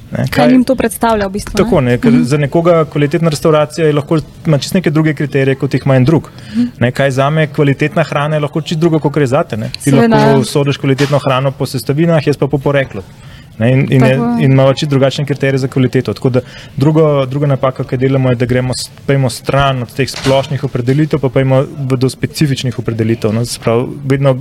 Ne, Kaj jim to predstavlja v bistvu? ne? Tako, ne, ker za nekoga kvalitetna restauracija lahko ima čisto neke druge kriterije, kot jih ima en drug. Ne, kaj za me kvalitetna hrana je lahko čisto drugo, kot je zate. Ne. Ti Seveda. lahko sodiš kvalitetno hrano po sestavinah, jaz pa po poreklu. Ne, in in, je- in imamo čisto drugačne kriterije za kvaliteto. Tako da drugo, druga napaka, ki delamo, je, da gremo pejmo stran od teh splošnih opredelitev, pa pejmo do specifičnih opredelitev. No, pravi, vedno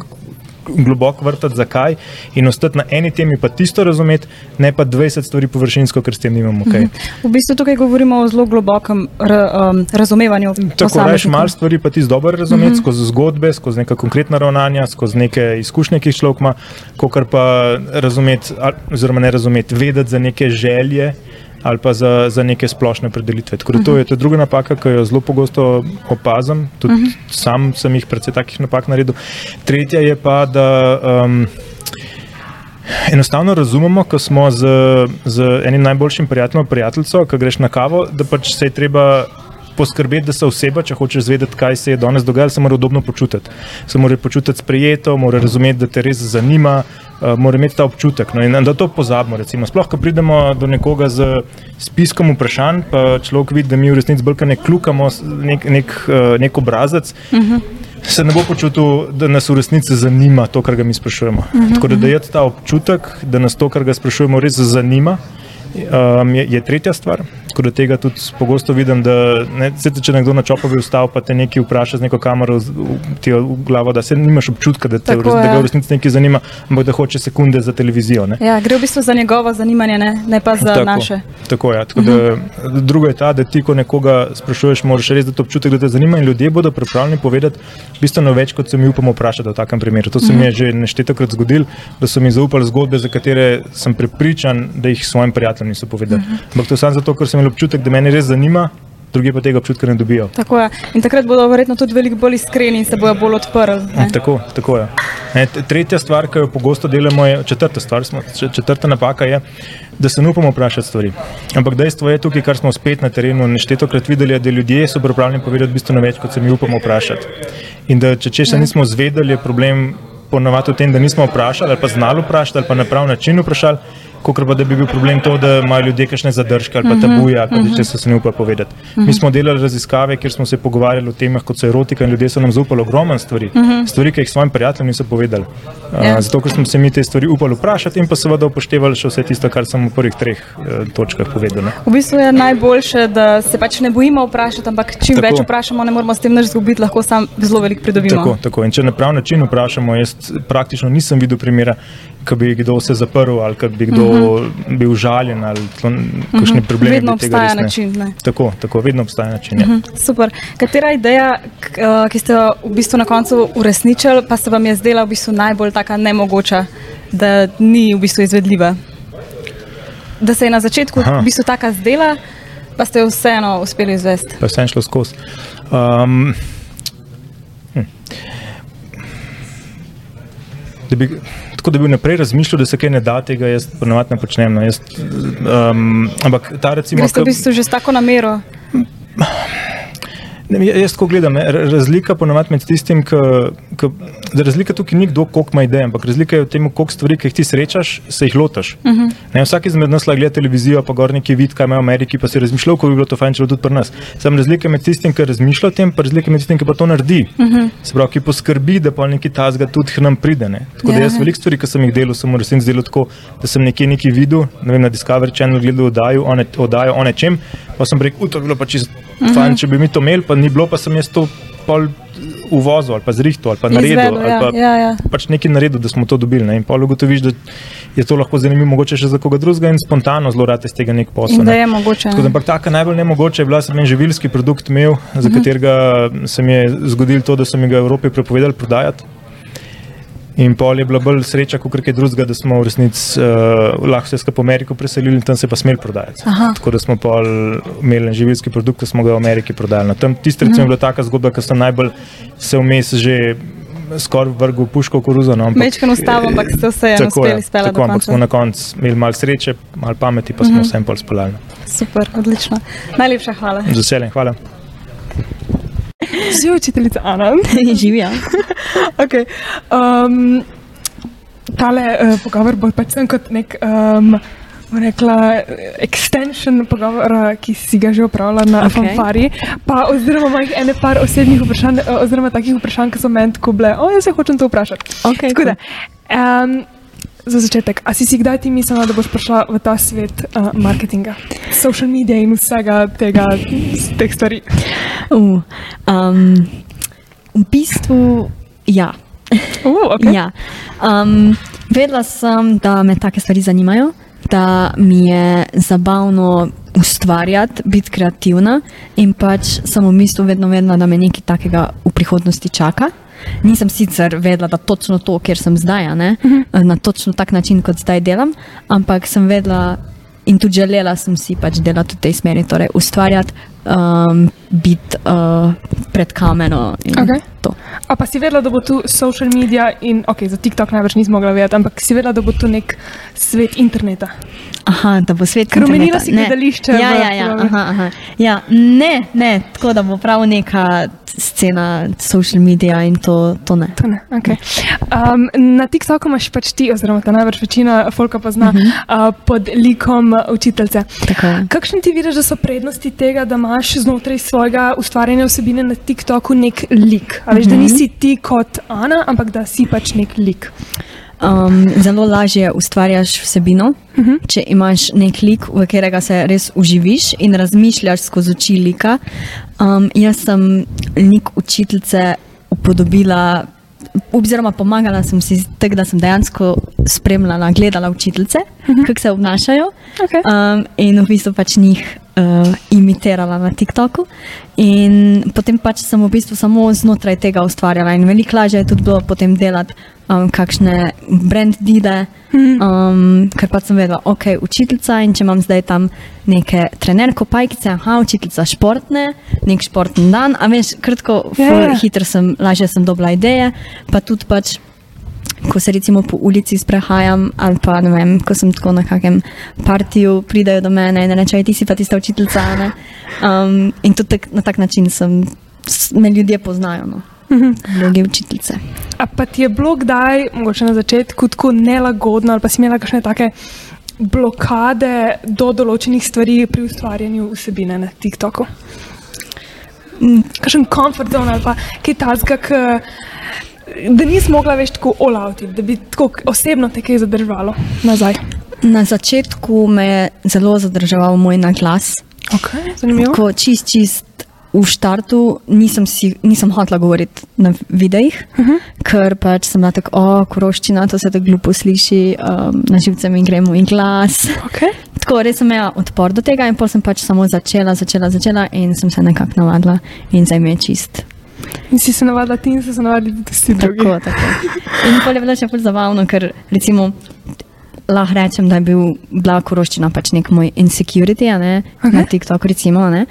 globoko vrtati, zakaj in ostati na eni temi, pa tisto razumeti, ne pa 20 stvari površinsko, ker s tem nimamo kaj. Okay. V bistvu tukaj govorimo o zelo globokem um, razumevanju. Tako rečeš, malo stvari pa ti dobro razumeti, Mhm. mm -hmm. skozi zgodbe, skozi neka konkretna ravnanja, skozi neke izkušnje, ki jih človek ima, kot pa razumeti, ali- oziroma ne razumeti, vedeti za neke želje. Ali pa za, za neke splošne predelitve. Tako da to je, to je druga napaka, ki jo zelo pogosto opazim, tudi uh Mhm. -huh. sam sem jih precej takih napak naredil. Tretja je pa, da um, enostavno razumemo, ko smo z, z enim najboljšim prijateljem, prijateljico, ko greš na kavo, da pač se je treba poskrbeti, da se oseba, če hočeš vedeti, kaj se je danes dogajalo, se mora udobno počutiti. Se mora počutiti sprejeto, mora razumeti, da te res zanima, uh, mora imeti ta občutek. No, in da to pozabimo. Recimo. Sploh, ko pridemo do nekoga z spiskom vprašanj, pa človek vidi, da mi v resnici bolj ne kljukamo nek, nek, uh, nek obrazec. Uh -huh. Se ne bo počutil, da nas v resnici zanima to, kar ga mi sprašujemo. Uh -huh. Tako da, da je ta občutek, da nas to, kar ga sprašujemo, res zanima, um, je, je tretja stvar. Tako da tega tudi pogosto vidim, da ne, sete, če nekdo na čopovi vstal, pa te nekaj vpraša z neko kamero ti v glavo, da se nimaš občutka, da te Tako da je. ga v resnici nekaj zanima, ampak da hoče sekunde za televizijo. Ne. Ja, gre v bistvu za njegovo zanimanje, ne, ne pa za Tako, naše. Tako je. Tako da, drugo je ta, da ti, ko nekoga sprašuješ, moraš res dati občutek, da te zanima in ljudje bodo pripravljeni povedati bistveno več, kot se mi upamo vprašati v takem primeru. To se mi je že neštetokrat zgodilo, da so mi zaupali zgodbe, za katere sem prepričan, da jih svojim prijateljem niso povedali. Ampak to samo zato, ker sem imel občutek, da me res zanima, drugi pa tega občutka ne dobijo. Tako je. In takrat bodo verjetno tudi veliko bolj iskreni in se bodo bolj odprli. ne. Tako, tako je. Ne, tretja stvar, ki jo pogosto delamo, je četrta stvar, smo, četrta napaka je, da se ne upamo vprašati stvari. Ampak dejstvo je tukaj, kar smo spet na terenu neštetokrat videli, da ljudje so pripravljeni povedati bistveno več, kot se mi upamo vprašati. In da če česa nismo zvedeli, je problem ponovadi v tem, da nismo vprašali ali pa znali vprašati ali pa na prav način vprašali. Kot pa da bi bil problem to, da imajo ljudje kakšne zadržke ali pa tabuje, ali pa da česa se ne upa povedati. Mi smo delali raziskave, kjer smo se pogovarjali o temah, kot so erotika, in ljudje so nam zaupali ogromno stvari, stvari, ki jih svojim prijateljem niso povedali. Uh, Ja. zato, ker smo se mi te stvari upali vprašati in pa seveda upoštevali še vse tisto, kar sem v prvih treh uh, točkah povedal. Ne. V bistvu je najboljše, da se pač ne bojimo vprašati, ampak čim Tako. več vprašamo, ne moramo s tem nič izgubiti, lahko sam zelo veliko pridobimo. Tako, tako. In če na prav način vprašamo, jaz praktično nisem videl primera, ko bi kdo se zaprl ali ko bi kdo uh -huh. bil žaljen ali kakšne probleme. Mhm. Vedno bi tega obstaja način. Ne? Tako, tako, vedno obstaja način. Ja. Super. Katera ideja, eh, ki ste jo v bistvu na koncu uresničili, pa se vam je zdela v bistvu najbolj taka nemogoča, da ni v bistvu izvedljiva? Da se je na začetku Aha. v bistvu taka zdela, pa ste jo vseeno uspeli izvesti. Pa vse je šlo skozi. Um, hm. da bi, tako da bi naprej razmišljal, da se kaj ne da, tega jaz ponovadi ne počnem. No. Jaz, um, ampak ta recimo. Greste v bistvu že s tako namero. Ne, jaz tako gledam, ne, ra- razlika ponovadi med tistim, ki, razlika tukaj ni kdo, koliko ima idej, ampak razlika je v tem, koliko stvari, ki jih ti srečaš, se jih lotaš. Uh -huh. ne, vsak izmed nas gleda televizijo, pa gor neki vid, kaj ima v Ameriki, pa si razmišljal, kako bi bilo to fajn, če bi tudi pri nas. Sam razlika med tistim, ki razmišlja o tem, pa razlika med tistim, ki pa to naredi. Uh -huh. Se pravi, ki poskrbi, da pa neki tazga tudi k nam pride. Ne. Tako da Ja. jaz veliko stvari, ki sem jih delal, sem v resnici delal tako, da sem nekje nekaj videl, ne vem, na Discovery Channel gledal oddajo o, ne, oddajo o nečem, pa sem rekel, "U, to bi bilo pa čisto uh -huh. fajn, če bi mi to imeli, pa ni bilo, pa sem jaz to pol uvozil ali pa zrihtal ali pa naredil. Izvedel, ali ja, pa, ja, ja. pač nekaj naredil, da smo to dobili. Ne? In pa ugotoviš, da je to lahko zanimivo, mogoče še za koga drugega in spontano zelo rad iz tega nek posel. In da ne. je mogoče. Tako ne. ampak taka najbolj nemogoče je bila, sem en živilski produkt imel, za katerega se mi je zgodilo to, da so mi ga v Evropi prepovedali prodajati. In pol je bila bolj sreča, kot kaj drugega, da smo v resnici uh, lahko se skupaj v Ameriko preselili in tam se pa smeli prodajati. Aha. Tako da smo pol imeli en živilski produkt, ki smo ga v Ameriki prodajali. No, tam tisti recimo je bila taka zgodba, ki sem najbolj se vmes že skoraj vrgel v puško v koruzo. No, Mečkano ustavo, ampak ste vseeno Tako uspeli je, speljati tako, ampak smo na koncu imeli malo sreče, malo pameti, pa smo vsem pol speljali. no. Super, odlično. Najlepša hvala. Z veseljem, hvala. Živi učiteljica Ana. Živijo. okay. um, tale uh, pogovor bo pač sem kot nek. Um, Rekla, extension pogovora, ki si ga že opravila na okay. fanfari, pa oziroma imam ene par osebnih vprašanj, eh, oziroma takih vprašanj, ki so meni tako bile, o, jaz se hočem to vprašati. Okay, Tako da, um, za začetek, a si si kdaj ti mislila, da boš prišla v ta svet uh, marketinga, social media in vsega tega, teh stvari? Uh, um, v bistvu, ja. Uh, okay. ja. Um, vedela sem, da me take stvari zanimajo, da mi je zabavno ustvarjati, biti kreativna in pač sem v bistvu vedno vedela, da me nekaj takega v prihodnosti čaka. Nisem sicer vedela, da točno to, kjer sem zdaj, ne, na točno tak način, kot zdaj delam, ampak sem vedela in tudi želela sem si pač delati v tej smeri, torej ustvarjati, um, biti uh, pred kamero Okej. to. A pa si vedela, da bo tu social media in, ok, za TikTok največ nismo mogla vedeti, ampak si vedela, da bo tu nek svet interneta. Aha, da bo svet Ker omenila interneta. si Ne. gledališče Ja, v ja, ja, aha, aha. ja, ne, ne, tako da bo prav neka scena social media in to, to ne. To ne, okay. um, na TikToku imaš pač ti, oziroma ta največ večina folka pozna uh -huh. uh, pod likom učiteljice. Kakšen ti vidiš, da so prednosti tega, da imaš znotraj svojega ustvarjanja vsebine na TikToku nek lik? A veš, da Mhm. nisi ti kot Ana, ampak da si pač nek lik. Um, zelo lažje ustvarjaš vsebino, uh Mhm. -huh. če imaš nek lik, v katerega se res uživiš in razmišljaš skozi oči lika. Um, jaz sem lik učiteljice upodobila. Oziroma, pomagala sem si tako, da sem dejansko spremljala, gledala učiteljice, uh -huh. kako se obnašajo, Okay. um, in v bistvu pač njih uh, imitirala na TikToku. In potem pač sem v bistvu samo znotraj tega ustvarjala, in veliko lažje je tudi bilo potem delati um, kakšne brand dide, um, ker pa sem vedela, ok, učiteljica in če imam zdaj tam neke trenerko, pajkice, aha, učiteljica športne, nek športni dan, a veš, kratko, Ja, ful ja. hitro sem, lažje sem dobila ideje, pa tudi pač ko se recimo po ulici sprehajam, ali pa ne vem, ko sem tako na kakem partiju, pridajo do mene in rečejo, ti si pa tista učiteljica. a ne." Um, in tudi tak, na tak način sem, me ljudje poznajo, no. Vloge učiteljice. A pa ti je bilo kdaj, mogoče na začetku, tako nelagodno, ali pa si imela kakšne take blokade do določenih stvari pri ustvarjanju vsebine na TikToku? Mm, Kakšen komfort zone ali pa kaj tasga, k- da nisi mogla več tako olauti, da bi tako osebno te kaj zadržalo nazaj. Na začetku me je zelo zadrževal moj naglas. Okay, zanimivo. Ko čist, čist v štartu nisem, si, nisem hotela govoriti na videih, uh -huh. ker pač sem bila tako, o, koroščina, to se tako glupo sliši, um, na živce mi gre moj glas. Okay. Tako res sem imela odpor do tega in potem sem pač samo začela, začela, začela in sem se nekako navadila in zdaj mi je čist. In si se navadila ti in si se navadila tudi vsi drugi. Tako, tako. In pol je bilo še bolj zabavno, ker recimo lahko rečem, da je bil, bila koroščina pač nek moj insecurity ne, okay. na TikToku. Recimo, ne.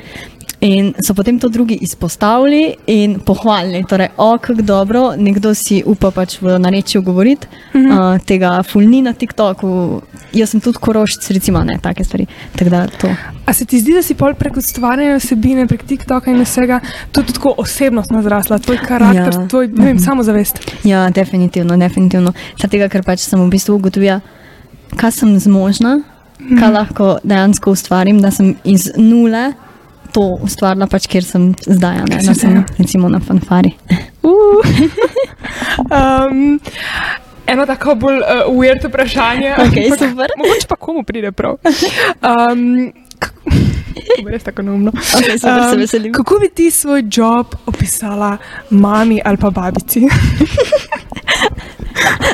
In so potem to drugi izpostavili in pohvalili, torej, o, kako dobro, nekdo si upa pač v narečju govoriti, mm -hmm. uh, tega fulni na TikToku. Jaz sem tudi korošč, recimo, ne, take stvari. Tako da to. A se ti zdi, da si pol prek ustvarjanja vsebine, prek TikToka in vsega, tudi tako osebnostno zrasla, tvoj karakter, Ja. tvoj vem, samozavest? Ja, definitivno, definitivno. Zato, ker pač sem v bistvu ugotovila, kaj sem zmožna, kaj lahko dejansko ustvarim, da sem iz nule to ustvarila, pač, kjer sem zdaj, ne, zdaj, sem recimo na fanfari. Uh. um, eno tako bolj uh, weird vprašanje. Okej, ampak super. Mogoče pa komu pride prav. Um, res tako neumno. Okej, super, se veselim. kako bi ti svoj job opisala mami ali pa babici?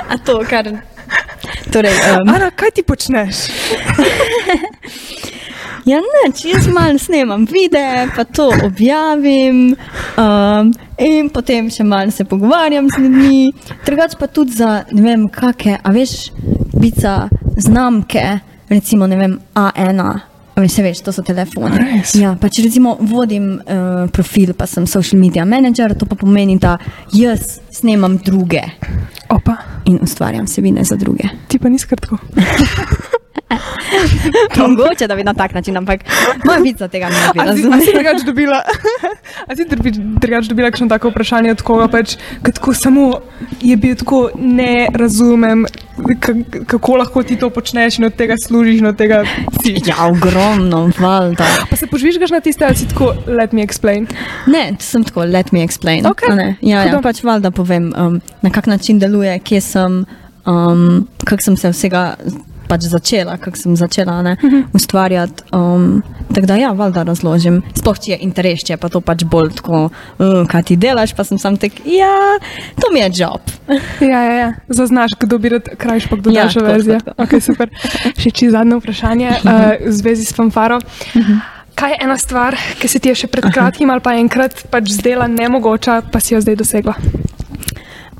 A to, kar. Torej, um, Ana, kaj ti počneš? Ja, ne, če jaz malo snemam videe, pa to objavim. Um, in potem še malo se pogovarjam z ljudmi, drugače pa tudi za ne vem, kakšne, a veš, bica znamke, recimo ne vem, A1. a veš, to so telefoni. Res? Ja, pa če recimo vodim uh, profil, pa sem social media manager, to pa pomeni, da jaz snemam druge Opa, in ustvarjam vsebine za druge. ti pa nisi kar tako. Mogoče, da bi na tak način, ampak moja pica tega ne bi A si, a si razumela. drugače dobila, drugače dobila kakšno tako vprašanje od koga, pač, tako samo je bil tako, ne razumem, ka- kako lahko ti to počneš in od tega služiš in od tega si. Ja, ogromno, valjda. Pa se požvižgaš na tiste, ali si tako, let me explain. Ne, sem tako, let me explain. A ne. Ja, ja, pač valjda povem, um, na kak način deluje, kje sem, um, kako sem se vsega pač začela, kako sem začela ne, Mhm. ustvarjati. Um, tako da, ja, valjda razložim. Sploh, če je interes, če je pa to pač bolj tako, uh, kaj ti delaš, pa sem sam tek, ja, to mi je job. Ja, ja, ja. zaznaš, kdo bi rad krajš, pa kdo Ja, tako, tako. Okay, super. Še čisto zadnje vprašanje uh, v zvezi s fanfaro. Kaj je ena stvar, ki se ti je še pred kratkim ali pa enkrat pač zdela nemogoča, pa si jo zdaj dosegla?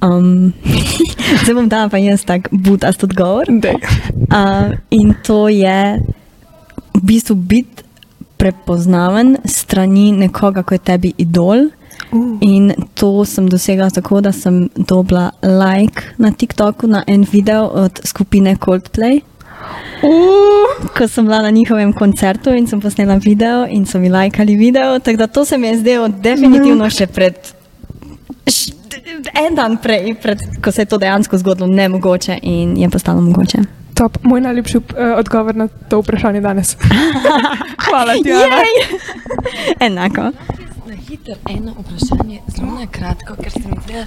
Um, zdaj bom dala pa jaz tak butast odgovor. Dej. Uh, in to je v bistvu biti prepoznaven strani nekoga, ko je tebi idol In to sem dosegla tako, da sem dobila like na TikToku na en video od skupine Coldplay. Ko sem bila na njihovem koncertu in sem posnela video in so mi lajkali video, tako da to se mi je zdelo definitivno še pred. En dan prej, pred, ko se je to dejansko zgodilo, nemogoče in je postalo mogoče. Top, moj najljubši uh, odgovor na to vprašanje danes. Hvala ti. Enako. Hitro eno vprašanje, zelo na kratko, ker se mi zdi, da,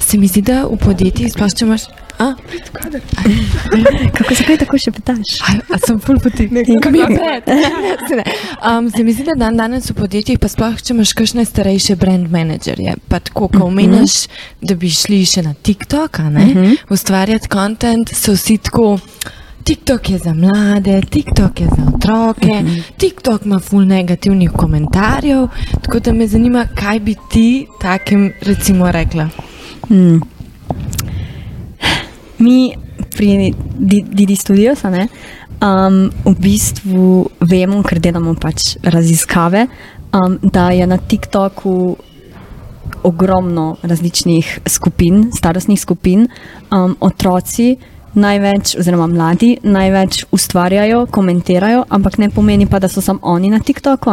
se mi zdi, da v podjetjih, sploh če imaš. A? Kako se kaj tako še pitaš? A, a sem full poti, nekaj mi je pred. Um, se mi zdi, da dan danes v podjetjih, pa sploh če imaš kakšne starejše brand menedžerje, pa tako, ko omeniš, da bi šli še na TikTok, a ne, Mhm. ustvarjati kontent, so vsi tako. TikTok je za mlade, TikTok je za otroke, TikTok ima ful negativnih komentarjev, tako da me zanima, kaj bi ti takim recimo rekla. Hmm. Mi pri Di- Didi Studios a ne, um, v bistvu vemo, ker delamo pač raziskave, um, da je na TikToku ogromno različnih skupin, starostnih skupin, um, otroci. Največ, oziroma mladi, največ ustvarjajo, komentirajo, ampak ne pomeni pa, da so samo oni na TikToku.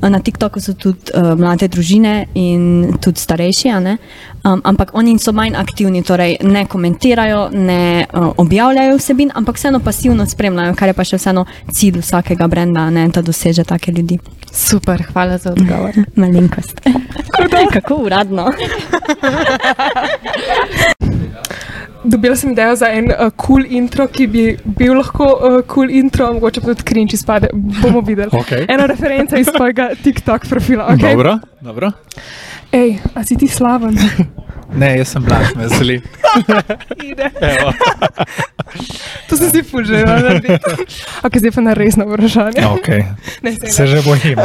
Na TikToku so tudi uh, mlade družine in tudi starejši, um, ampak oni so manj aktivni, torej ne komentirajo, ne uh, objavljajo vsebin, ampak vseeno pasivno spremljajo, kar je pa še vseeno cilj vsakega brenda, ne, da doseže take ljudi. Super, hvala za odgovor. Malenkost. Kako uradno. Dobila sem idejo za en uh, cool intro, ki bi bil lahko uh, cool intro, mogoče pa tudi cringe izpade. Bomo videli. Okej. Ena referenca iz tvojega TikTok profila. Okay? Dobro, dobro. Ej, a si ti slaven? Ne, jaz sem blaž, me veseli. To sem si fužila. Ok, zdaj pa na resno vprašanje. Okay. Ne, saj ne. Se že bojim.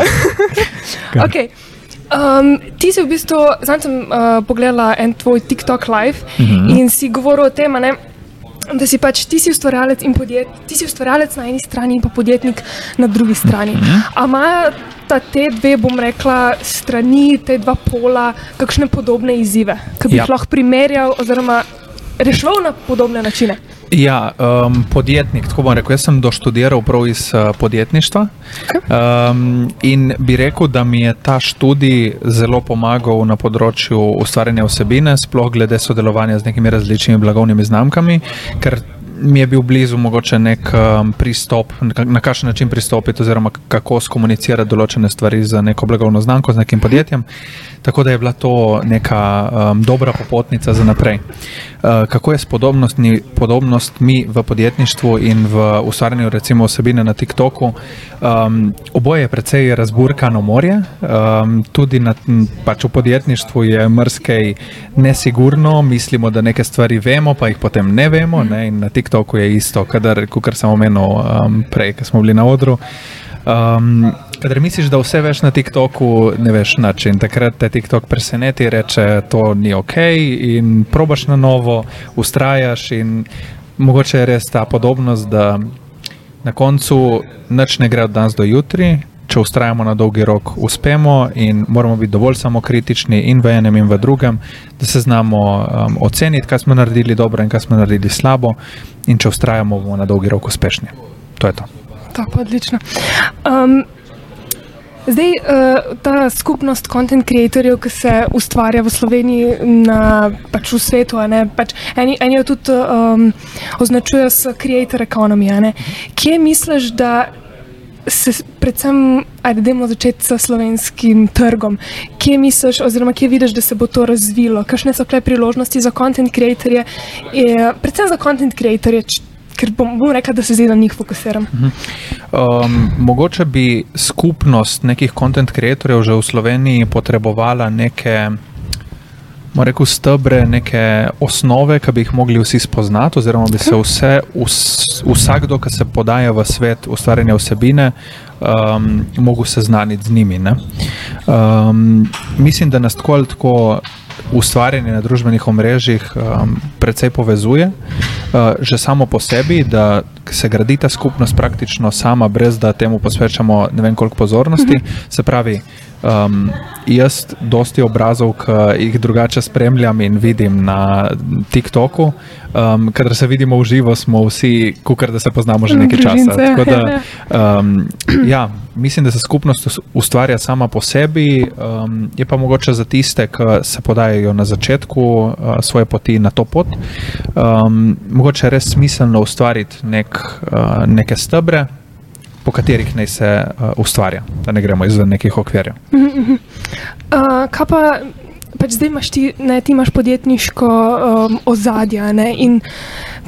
Okay. Um, ti si v bistvu, zdaj sem uh, pogledala en tvoj TikTok live Mhm. in si govoril o tem, a ne, da si pač ti si ustvarjalec in podjetnik, ti si ustvarjalec na eni strani in pa podjetnik na drugi strani. A imajo ta te dve, bom rekla, strani, te dva pola, kakšne podobne izzive, ki bi Ja. jih lahko primerjal oziroma reševal na podobne načine? Ja, um, podjetnik, tako bom rekel. Jaz sem doštudiral prav iz uh, podjetništva um, in bi rekel, da mi je ta študij zelo pomagal na področju ustvarjanja vsebine, sploh glede sodelovanja z nekimi različnimi blagovnimi znamkami, ker mi je bil blizu mogoče nek um, pristop, na- kakšen način pristopiti, oziroma kako skomunicirati določene stvari z neko blagovno znamko, z nekim podjetjem. Tako da je bila to neka um, dobra popotnica za naprej. Uh, kako je s podobnostmi, v podjetništvu in v ustvarjanju recimo vsebine na TikToku? Um, oboje je precej razburkano morje, um, tudi na, pač v podjetništvu je mrskej nesigurno, mislimo, da neke stvari vemo, pa jih potem ne vemo. Ne? In na TikToku je isto, kadar, kot sem omenil um, prej, ko smo bili na odru. Um, Kadar misliš, da vse veš na TikToku, ne veš nič in takrat te TikTok preseneti, reče, to ni ok, in probaš na novo, ustrajaš. In mogoče je res ta podobnost, da na koncu nič ne gre od danes do jutri. Če ustrajamo na dolgi rok, uspemo in moramo biti dovolj samokritični in v enem in v drugem, da se znamo um, oceniti, kaj smo naredili dobro in kaj smo naredili slabo. In če ustrajamo, bomo na dolgi rok uspešni. To je to. Pa odlično. Um, zdaj, uh, ta skupnost content creatorjev, ki se ustvarja v Sloveniji, na, pač v svetu, ne, pač eni, eni jo tudi um, označujejo s creator economy. Kje misliš, da se predvsem, ajde, dajmo začeti s slovenskim trgom. Kje misliš, oziroma kje vidiš, da se bo to razvilo? Kakšne so kle priložnosti za content creatorje, eh, predvsem za content creatorje, ker bom, bom rekla, da se zdaj na njih fokusiram. Um, mogoče bi skupnost nekih content creatorjev že v Sloveniji potrebovala neke. Reči, stebre, neke osnove, ki bi jih mogli vsi spoznati, oziroma bi se vse, vs, vsakdo, ki se podaja v svet ustvarjanja vsebine, um, mogel seznaniti z njimi. ne. Um, mislim, da nas tako ali tako ustvarjanje na družbenih omrežjih um, precej povezuje, uh, že samo po sebi, da se gradi ta skupnost praktično sama, brez da temu posvečamo ne vem koliko pozornosti. Se pravi, Um, jaz dosti obrazov, ki jih drugače spremljam in vidim na TikToku, um, kadar se vidimo v živo, smo vsi, kukar da se poznamo že nekaj časa. Tako da, um, ja, mislim, da se skupnost us- ustvarja sama po sebi, um, je pa mogoče za tiste, ki se podajajo na začetku uh, svoje poti na to pot, um, mogoče je res smiselno ustvariti nek, uh, neke stebre. Po katerih naj se uh, ustvarja, da ne gremo izven nekih okvirjev. Mhm, mhm. Uh, kaj pa, pač zdaj imaš ti, ne, ti imaš podjetniško um, ozadje ne, in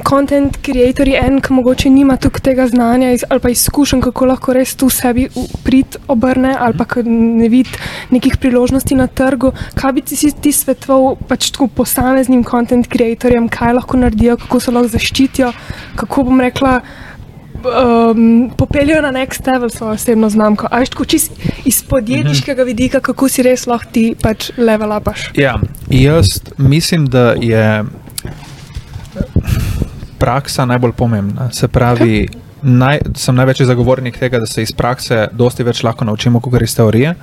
content creator je en, ki mogoče nima tukaj tega znanja iz, ali pa izkušenj, kako lahko res tu sebi prid obrne ali pa ne vidi nekih priložnosti na trgu. Kaj bi ti, ti svetoval pač tako posameznim content creatorjem, kaj lahko naredijo, kako se lahko zaščitijo, kako bom rekla. Um, popeljajo na next level svojo osebno znamko. A veš, tako čist iz podjetniškega vidika, kako si res lahko ti pač level upaš. Ja, jaz mislim, da je praksa najbolj pomembna. Se pravi, naj, sem največji zagovornik tega, da se iz prakse dosti več lahko naučimo, kot iz teorije.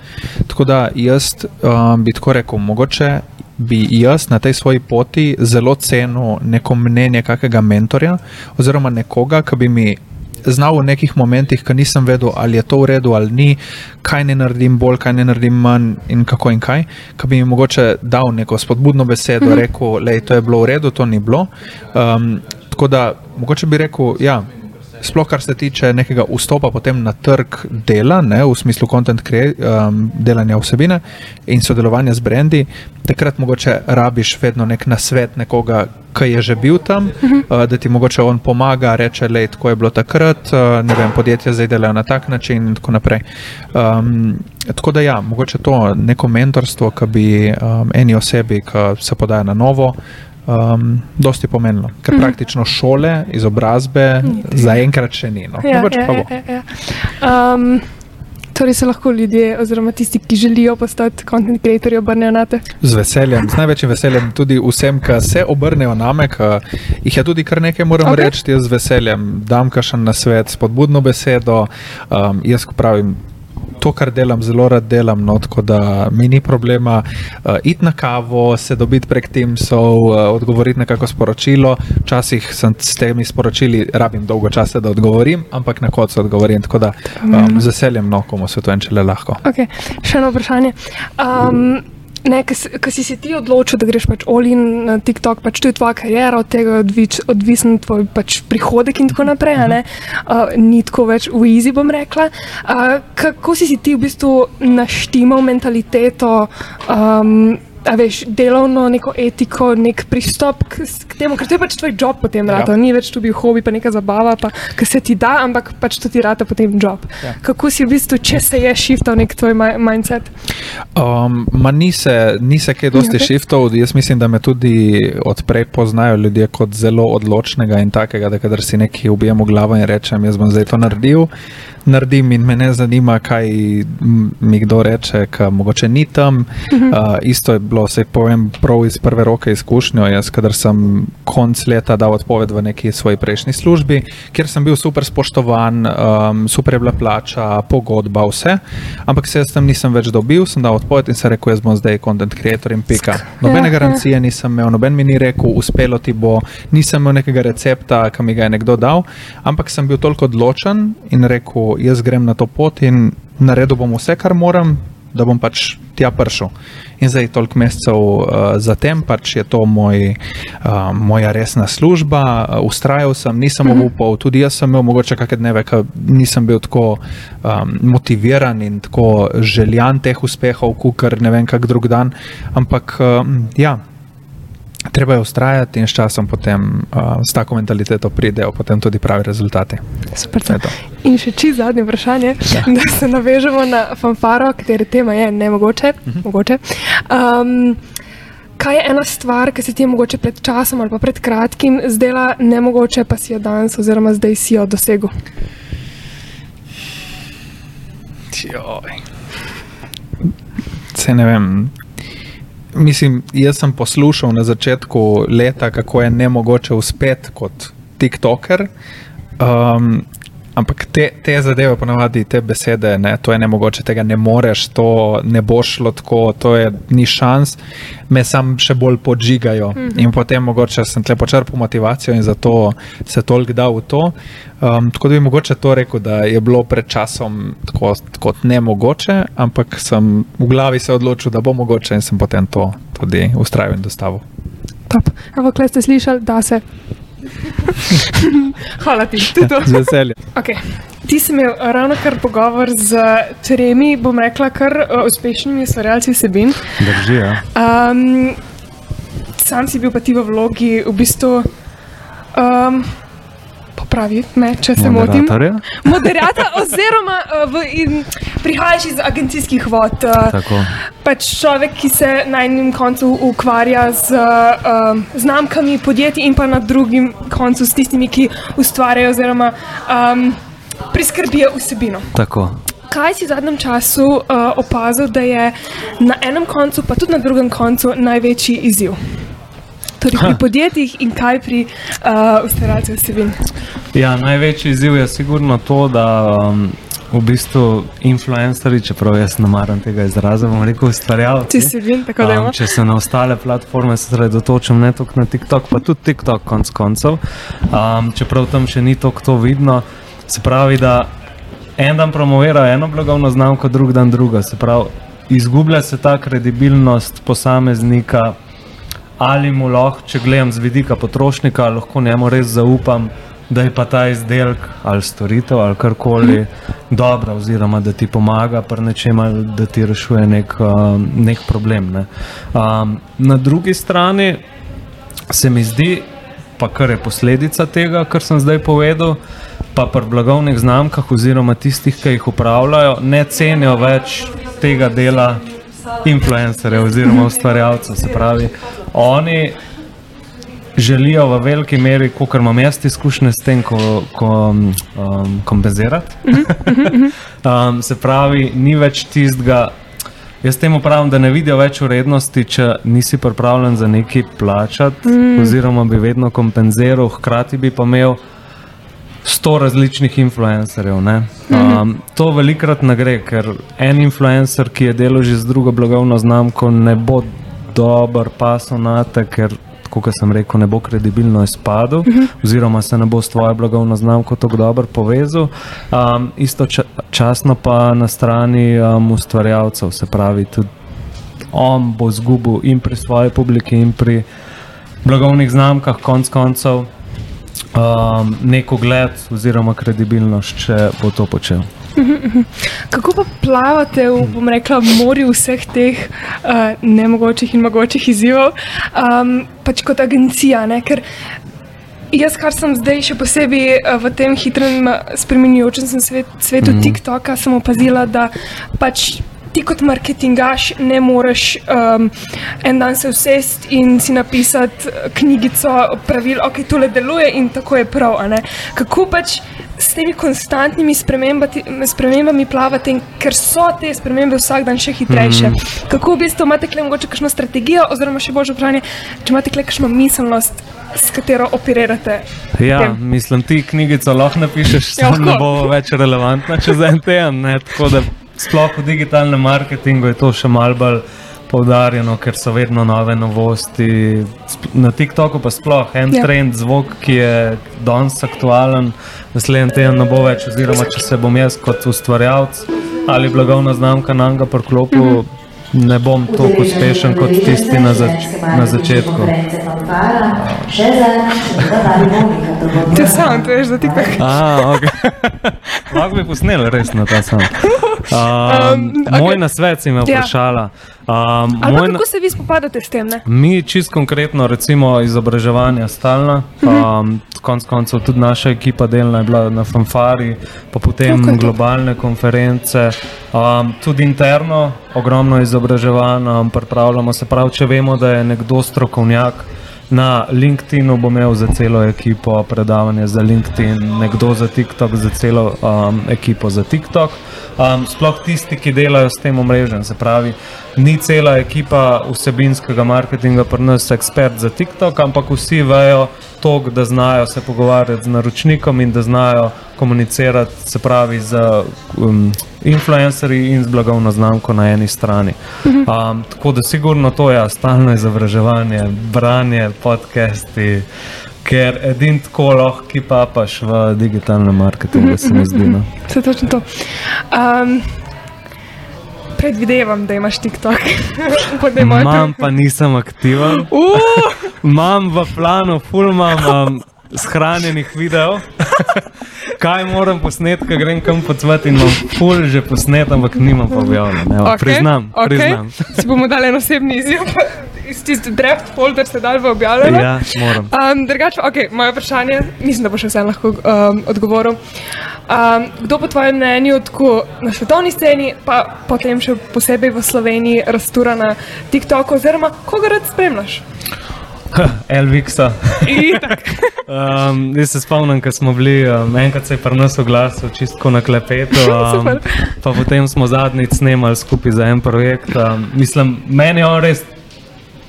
Tako da jaz um, bi tako rekel, mogoče bi jaz na tej svoji poti zelo cenil neko mnenje kakega mentorja oziroma nekoga, ki bi mi znal v nekih momentih, ki nisem vedel, ali je to v redu ali ni, kaj ne naredim bolj, kaj ne naredim manj in kako in kaj, ki bi mi mogoče dal neko spodbudno besedo, Mhm. rekel, da to je bilo v redu, to ni bilo. Um, tako da mogoče bi rekel, ja. Sploh kar se tiče nekega vstopa potem na trg dela, ne, v smislu content crea- um, delanja vsebine in sodelovanja z brendi, takrat mogoče rabiš vedno nek nasvet nekoga, ki je že bil tam, uh, da ti mogoče on pomaga, reče, da tako je bilo takrat, uh, ne vem, podjetja zdaj delajo na tak način in tako naprej. Um, tako da ja, mogoče to neko mentorstvo, ki bi um, eni osebi, ki se podaja na novo. Um, dosti pomenilo, ker Mhm. praktično šole, izobrazbe zaenkrat še ni. No. Mogoče pa bo. ja, ja. Um, torej se lahko ljudje, oziroma tisti, ki želijo postati content creatorji, obrnejo na te. Z veseljem, z največjim veseljem tudi vsem, ki se obrnejo name, ki jih je tudi kar nekaj, moram Ok. okay. reči, jaz z veseljem dam kašen na svet, spodbudno besedo. Um, jaz, ko pravim, to, kar delam, zelo rad delam, no, tako da mi ni problema uh, iti na kavo, se dobiti prek Teamsov, uh, odgovoriti na kako sporočilo. Včasih sem s temi sporočili, rabim dolgo časa, da odgovorim, ampak na koncu odgovorim. Tako da um, z veseljem, no, komu svetujem, če le lahko. Okay. Še eno vprašanje. Um, Ne, Ker si se ti odločil, da greš pač olin na TikTok, pač to je tvoja karijera, od tega je odvič, odvisen tvoj pač prihodek in tako naprej. ne. Uh, ni tako več v easy, bom rekla. Uh, kako si, si ti v bistvu naštimal mentaliteto, um, a veš, delovno neko etiko, nek pristop k, k temu, ker to je pač tvoj job potem, Ja. ja. ni več tu bil hobi, pa neka zabava, pa ki se ti da, ampak pač to ti rata potem job. Ja. Kako si v bistvu, če se je shiftal nek tvoj mi- mindset? Um, ma ni se, ni se kaj dosti Ok. okay. shiftov, jaz mislim, da me tudi odprej poznajo ljudje kot zelo odločnega in takega, da kadar si nekaj ubijem v glavo in rečem, jaz bom zdaj to naredil, naredim in me ne zanima, kaj mi kdo reče, ki mogoče ni tam. Mhm. Uh, isto je bilo, se povem prav iz prve roke izkušnjo, jaz kadar sem konc leta dal odpoved v neki svoji prejšnji službi, kjer sem bil super spoštovan, um, super je bila plača, pogodba, vse, ampak se jaz tam nisem več dobil, sem dal odpoved in sem rekel, jaz bom zdaj content creator in pika. Nobene garancije nisem imel, noben mi ni rekel, uspelo ti bo, nisem imel nekega recepta, ki mi ga je nekdo dal, ampak sem bil toliko odločen in rekel, jaz grem na to pot in naredil bom vse, kar moram, da bom pač tja prišel. In zdaj, toliko mesecev uh, zatem, pač je to moj, uh, moja resna služba, uh, ustrajal sem, nisem Mhm. obupal, tudi jaz sem imel mogoče kakšne dneve, ko nisem bil tako um, motiviran in tako željan teh uspehov, kot ne vem, kak drug dan. Ampak um, ja. Treba je ustrajati in s časom potem uh, s tako mentaliteto pridejo potem tudi pravi rezultati. Super. To je to. In še čist zadnje vprašanje, ja. da se navežemo na fanfaro, katere tema je nemogoče. Uh -huh. mogoče. um, kaj je ena stvar, ki se ti je mogoče pred časom ali pa pred kratkim zdela nemogoče, pa si jo danes oziroma zdaj si jo dosegel? Joj. Se ne vem. Mislim, jaz sem poslušal na začetku leta, kako je ne mogoče uspeti kot TikToker. Um, Ampak te, te zadeve, ponavadi te besede, ne, to je ne mogoče, tega ne moreš, to ne bo šlo tako, to je ni šans, me sam še bolj podžigajo. Mm. -hmm. In potem mogoče sem tle počrpal motivacijo in zato se toliko dal v to. Um, tako da bi mogoče to rekel, da je bilo pred časom tako kot ne mogoče, ampak sem v glavi se odločil, da bo mogoče in sem potem to tudi ustrajal in dostavil. Top. Ampak, kaj ste slišali, da se. Hvala ti, tudi to. Z veseljem. Okay. Ti si imel ravno kar pogovor z tremi, bom rekla, kar uh, uspešnimi ustvarjalci vsebin. Drži, ja. Um, sam si bil pa ti v vlogi, v bistvu, um, popravi me, če se motim. Moderator, oziroma uh, v, in, prihajaš iz agencijskih vod. Uh, Tako. pač človek, ki se na enem koncu ukvarja z um, znamkami podjetij, in pa na drugim koncu s tistimi, ki ustvarjajo oziroma um, priskrbijo vsebino. Tako. Kaj si v zadnjem času uh, opazil, da je na enem koncu, pa tudi na drugem koncu, največji izziv? Torej pri podjetjih in kaj pri uh, ustvarjalcih vsebin. Ja, največji izziv je sigurno to, da um, v bistvu influencerji, čeprav jaz ne maram tega izraza, bom rekel ustvarjalci. Vsebin, tako da Um, če se na ostale platforme sredotočim, ne toliko na TikTok, pa tudi TikTok, konc koncev, um, čeprav tam še ni tako to vidno. Se pravi, da en dan promovira eno blagovno znamko, drug dan druga. Se pravi, izgublja se ta kredibilnost posameznika, ali mu lahko, če gledam z vidika potrošnika, lahko njemu res zaupam. Da je pa ta izdelek ali storitev ali karkoli dobra, oziroma da ti pomaga pri nečem, ali da ti rešuje nek, um, nek problem. Ne. Um, na drugi strani se mi zdi, pa kar je posledica tega, kar sem zdaj povedal, pa pri blagovnih znamkah, oziroma tistih, ki jih upravljajo, ne cenijo več tega dela influencerjev oziroma ustvarjalcev. Se pravi, oni želijo v veliki meri, kot imam jaz izkušnje s tem, ko, ko um, kompenzirati. um, se pravi, ni več tistega. Jaz temu pravim, da ne vidijo več vrednosti, če nisi pripravljen za nekaj plačati, mm. oziroma bi vedno kompenziral, hkrati bi pa imel sto različnih influencerjev. ne. Um, to velikrat ne gre, ker en influencer, ki je delal že z drugo blagovno znamko, ne bo dober pasov na te, ker. Kot sem rekel, ne bo kredibilno izpadel, uh -huh. oziroma se ne bo s tvojo blagovno znamko tako dobro povezal. Um, istočasno pa na strani um, ustvarjalcev, se pravi, tudi on bo izgubil in pri svoji publiki, in pri blagovnih znamkah, konc koncev, um, neko gled oziroma kredibilnost, če bo to počel. Kako pa plavate v, bom rekla, morju vseh teh uh, nemogočih in mogočih izzivov, um, pač kot agencija? Ne? Ker jaz, kar sem zdaj še posebej uh, v tem hitrem, spremenjujočem se svet, svetu mm. -hmm. TikToka, sem opazila, da pač. Ti kot marketingaš ne moreš um, en dan se usesti in si napisati eh, knjigico pravil, ok, tole deluje in tako je prav. Kako pač s temi konstantnimi spremembami plavate, ker so te spremembe vsak dan še hitrejše. Mhm. Kako v bistvu imate kle mogoče kakšno strategijo, oziroma še bolj vprašanje, če imate kle kakšno miselnost, s katero operirate? Ja, tem? mislim, ti knjigico lahko napišeš, Ja, samo ne bo več relevantna čez en teden. Tako da sploh v digitalnem marketingu je to še malce bolj poudarjeno, ker so vedno nove novosti. Na TikToku pa sploh en Ja. trend, zvok, ki je danes aktualen, naslednji teden ne bo več. Oziroma, če se bom jaz kot ustvarjalec ali blagovna znamka na njega priklopil, -hmm. Ne bom tako uspešen kot tisti na, zač na začetku. Te sam, veš, za TikTok. A, okay. Lahko bi posnel res na ta sam. Um, Um, okej. Moj nasvet si me Ja. Um, Ali pa moj kako se vi spopadate s tem? Ne? Mi čist konkretno, recimo izobraževanja stalna, um, konc koncev tudi naša ekipa delna je bila na fanfari, pa potem je to? globalne konference, um, tudi interno ogromno izobraževanja um, pripravljamo, se pravi, če vemo, da je nekdo strokovnjak. Na LinkedInu bom imel za celo ekipo predavanje za LinkedIn, nekdo za TikTok, za celo um, ekipo za TikTok. Um, sploh tisti, ki delajo s tem omrežjem, se pravi, ni cela ekipa vsebinskega marketinga pri nas ekspert za TikTok, ampak vsi vejo to, da znajo se pogovarjati z naročnikom in da znajo komunicirati, se pravi, z um, influencerji in z blagovno znamko na eni strani. Um, tako da sigurno to je stalno izobraževanje, branje, podcasti. Ker edin tako lahko papaš v digitalnem marketingu, se mi zdi. No. Se točno to. Um, predvidevam, da imaš TikTok. Imam pa nisem aktiven. Imam v planu, ful imam um, shranjenih videov. Kaj moram posneti, ko grem kam potvati in imam ful že posnet, ampak nimam pa objavljen. Evo, Okej, Priznam, okej. priznam. Si bomo dali en osebni izjiv, iz tiste draft folder se dal v objavljeno. Ja, moram. Um, drugače, okay, moje vprašanje, mislim, da boš vse lahko um, odgovoril. Um, kdo po tvojem mnenju tako na svetovni sceni, pa potem še posebej v Sloveniji, raztura na TikToku, oziroma koga rad spremljaš? Elviksa. Um, jaz se spomnim, ko smo bili, um, enkrat se je pri nas oglasil, čistko na klepetu. Um, pa potem smo zadnjič snemali skupaj za en projekt. Um, mislim, meni je on res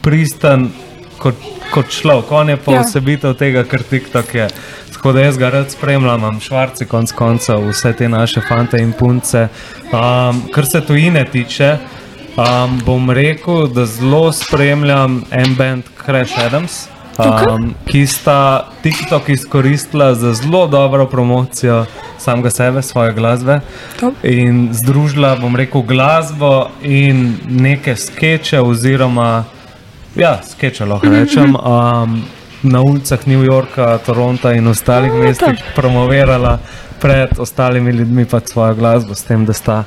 pristan kot, kot človek, on je pa Ja. vsebitev tega, kar TikTok je. Tako da jaz ga rad spremljam, imam švarci konc koncev, vse te naše fante in punce. Um, kar se tujine tiče, um, bom rekel, da zelo spremljam en band Crash Adams. Um, ki sta TikTok izkoristila za zelo dobro promocijo samega sebe, svoje glasbe. In združila, bom rekel, glasbo in neke skeče, oziroma ja, skeče lahko rečem. Um, na ulicah New Yorka, Toronta in ostalih A, mestih promovirala pred ostalimi ljudmi pa svojo glasbo, s tem, da sta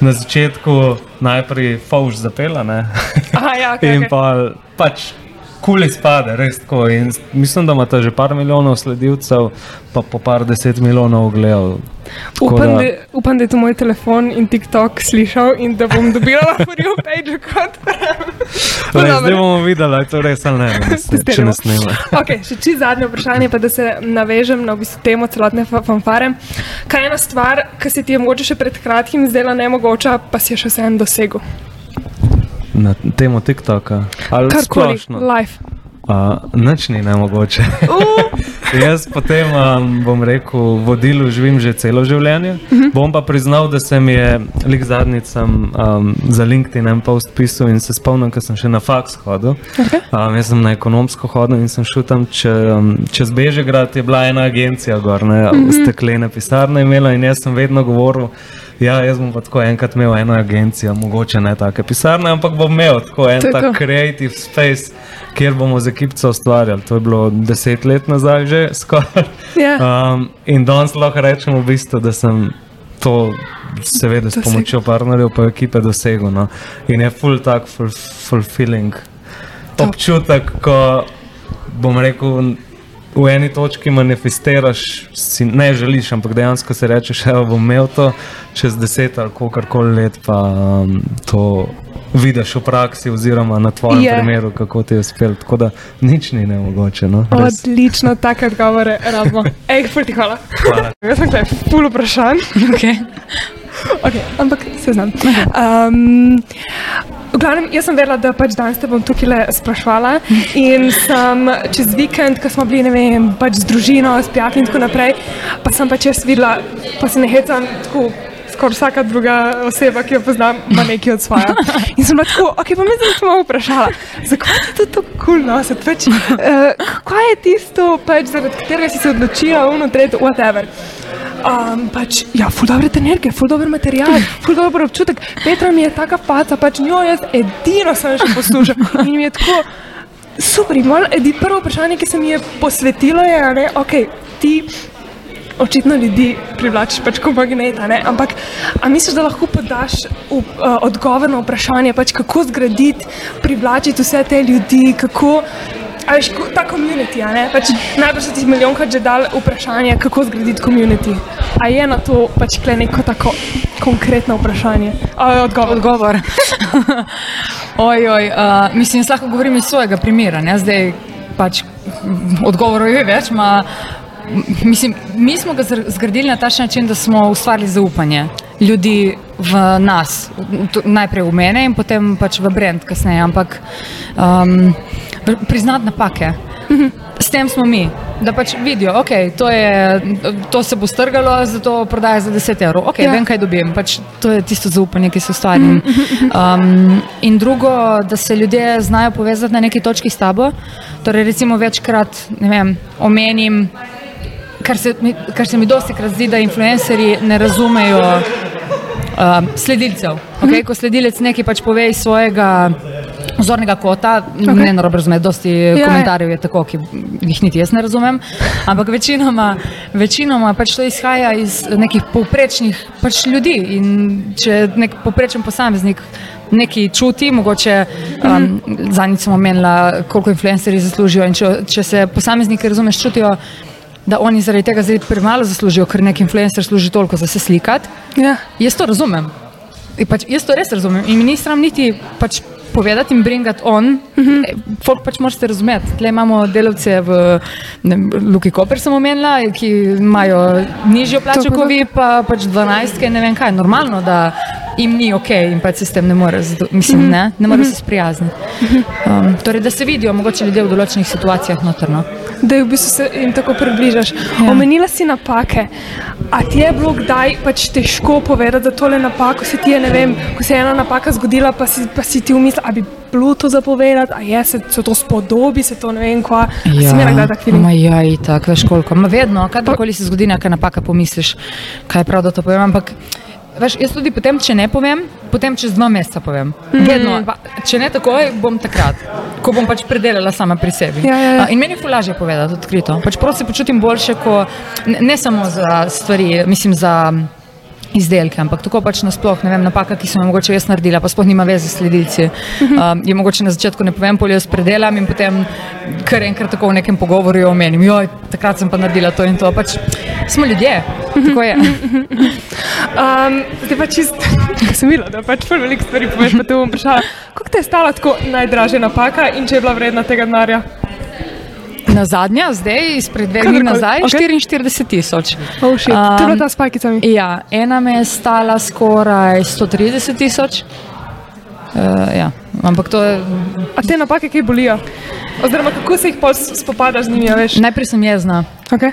na začetku najprej Fauž zapela, ne? Aha, ja, okej, in okej. pa pač kul izpade, res tako. In mislim, da ima ta že par milijonov sledilcev, pa po par deset milijonov ogledov. Upam da- da, upam, da je to moj telefon in TikTok slišal in da bom dobila na prvi page kot Lej, Zdaj bomo videli, ali to res ali ne, ne, če ne snema. okay, še čisto zadnje vprašanje, pa da se navežem na v bistvu temo celotne fa- fanfare. Kaj je ena stvar, ki se ti je mogoče še pred kratkim zdela nemogoča, pa si je še vsem dosegel? Na temo TikToka. Ali Karkoli, splošno. live. Uh, Nič ni nemogoče. Jaz potem um, bom rekel, vodilu živim že celo življenje. Uh Mhm. -huh. Bom pa priznal, da se mi je lik zadnjicam um, za LinkedIn en post pisal in se spomnim, ko sem še na faks hodil. Okay. Um, jaz sem na ekonomsko hodil in sem šel tam če, um, čez Bežegrad, je bila ena agencija gor, ne, Mhm. steklene pisarne imela in jaz sem vedno govoril. Ja, jaz bom pa tako enkrat imel eno agencijo, mogoče ne take pisarne, ampak bom imel tako en je tak creative space, kjer bomo z ekipco ustvarjali. To je bilo deset let nazaj, že skoraj. Ja. Um, in danes lahko rečem, v bistvu, da sem to, seveda, s pomočjo partnerjev, pa ekipe dosegel. No. In je full tak ful, fulfilling občutek, ko bom rekel. V eni točki manifestiraš, si ne želiš, ampak dejansko si rečeš, da bom imel to čez deset ali kakorkoli let, pa um, to vidiš v praksi, oziroma na tvojem Je. yeah. primeru, kako ti je uspelo. Tako da nič ni nemogoče. No? Res. Odlično, take odgovore rabimo. Ej, ful ti hvala. Hvala. Jaz sem tukaj ful vprašanj. Okay. Okay, ampak se znam. Um, v glavnem, jaz sem verjela, da pač danes te bom tukaj le sprašvala. In sem čez vikend, ko smo bili vem, pač z družino, s prijatelji in tako naprej, pa sem pač jaz videla, pa se ne hecam tako. Skoraj vsaka druga oseba, ki jo poznam, ima nekaj od svoje. In sem tako, ok, pa me zdaj samo vprašala, zakaj ti je to tako kul cool nositi? Pač, uh, kaj je tisto, pač, zaradi katerega si se odločila, uno, tretje, whatever. Um, pač, ja, ful dobre trenerke, ful dober material, ful dober občutek. Petra mi je taka faca, pač njo jaz edino sem še poslušal. In mi je tako super. In prvo vprašanje, ki se mi je posvetilo, je, a ne, ok, ti očitno ljudi privlačiš pač kot magneta, ne? ampak a misliš, da lahko podaš v, uh, odgovor na vprašanje, pač, kako zgraditi, privlačiti vse te ljudi, kako. A veš, ta komunity? Pač, najbrž so ti milijonkrat že dal vprašanje, kako zgraditi komunity. A je na to pač kle neko tako konkretno vprašanje? A, odgovor. odgovor. oj, oj, uh, mislim, jaz lahko govorim iz svojega primera. Ne? Zdaj pač odgovorov je več. Ma, mislim, mi smo ga zgradili na takšen način, da smo ustvarili zaupanje ljudi v nas, najprej v mene in potem pač v brand kasneje, ampak um, priznati napake. S tem smo mi, da pač vidijo, okay, to, je, to se bo strgalo, zato prodaja za 10 evrov. Okay, Ja. Vem, kaj dobim. Pač to je tisto zaupanje, ki se ustvari. Um, in drugo, da se ljudje znajo povezati na neki točki s tabo. Torej, recimo, večkrat vem, omenim, kar se, mi- kar se mi dosti krat zdi, da influencerji ne razumejo um, sledilcev. Okay? Ko sledilec nekaj pač pove iz svojega zornega kota, okay. ne narobe razumeti, dosti ja. ja, komentarjev je tako, ki jih niti jaz ne razumem, ampak večinoma, večinoma pač to izhaja iz nekih povprečnih pač ljudi in če nek povprečen posameznik nekaj čuti, mogoče um, zadnjič sem omenila, koliko influencerji zaslužijo in če, če se posamezniki, razumeš, čutijo, da oni zaradi tega zdaj premalo zaslužijo, ker nek influencer služi toliko za se slikati. Ja. Jaz to razumem. In Pač, jaz to res razumem in mi ni sram niti pač povedati in bringati on. Mm -hmm. Folk pač morate razumeti. Tle imamo delavce v ne, Luki Koper, sem omenila, ki imajo nižjo plačo kot vi, pa pač 12, ne vem kaj. Normalno, da jim ni ok in pač se s tem ne more, mislim, Mhm. ne, ne more Mhm. se sprijazniti. Um, torej, da se vidijo mogoče ljudje v določenih situacijah notrno. da v bistvu se jim tako približaš. Ja. Omenila si napake. A ti je bilo kdaj pač težko povedati, da tole napako se ti je, ne vem, ko se je ena napaka zgodila, pa si, pa si ti umislil, a bi bilo to zapovedati, a je se, se to spodobi, se to ne vem, kva. Ja. Si imela kdaj tak film? Ma ja, itak, veš koliko. Ma vedno, kadarkoli se zgodi neka napaka, pomisliš, kaj je prav, da to povem. Ampak, veš, jaz tudi potem, če ne povem, potem čez dva meseca povem. Mhm. Vedno, pa, če ne takoj, bom takrat, ko bom pač predelala sama pri sebi. Ja, ja, ja. In meni je fulažje povedati odkrito. Pač prav se počutim boljše, ko ne, ne samo za stvari, mislim za. Izdelke, ampak tako pač nasploh, ne vem, napaka, ki sem jo mogoče jaz naredila, pa sploh nima veze s sledilci. Um, je mogoče na začetku ne povem, pol jaz predelam in potem kar enkrat tako v nekem pogovoru jo omenim. Joj, takrat sem pa naredila to in to. Pač smo ljudje, tako je. Um, zdaj pa čist, sem videla, da pač ful veliko stvari poveš, pa te bom vprašala, koliko te je stala tako najdražja napaka in če je bila vredna tega denarja? Na zadnja, zdaj, izpred dveh dni nazaj, okej. 44 tisoč. Oh, shit. To je bila ta s pajkicami. Ja, ena me je stala skoraj 130 tisoč. Uh, ja, ampak to je. A te napake kaj bolijo? Oziroma, kako se jih spopadaš z njimi, veš? Najprej sem jezna. Okay.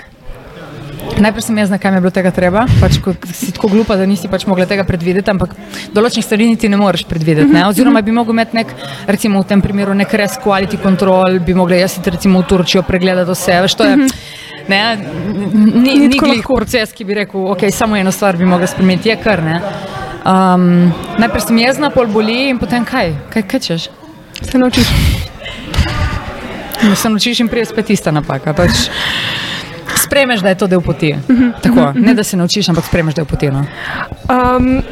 Najprej sem jezna, kaj mi je bilo tega treba. Pač, si tako glupa, da nisi pač mogla tega predvideti, ampak določenih stvari niti ne moreš predvideti. Ne? Oziroma bi mogel imeti nek, recimo v tem primeru, nek res quality control, bi mogla jaz recimo v Turčijo pregledati vse. Veš, to je, ne, ni, Ni ni glih proces, ki bi rekel, ok, samo eno stvar bi mogla spremeniti, je kar ne. Um, najprej sem jezna, pol boli in potem kaj, kaj kečeš? Se naučiš. Se naučiš in prije spet ista napaka. Pač spremeš, da je to del poti. Tako, ne da se naučiš, ampak spremeš, da je poti. No. Um,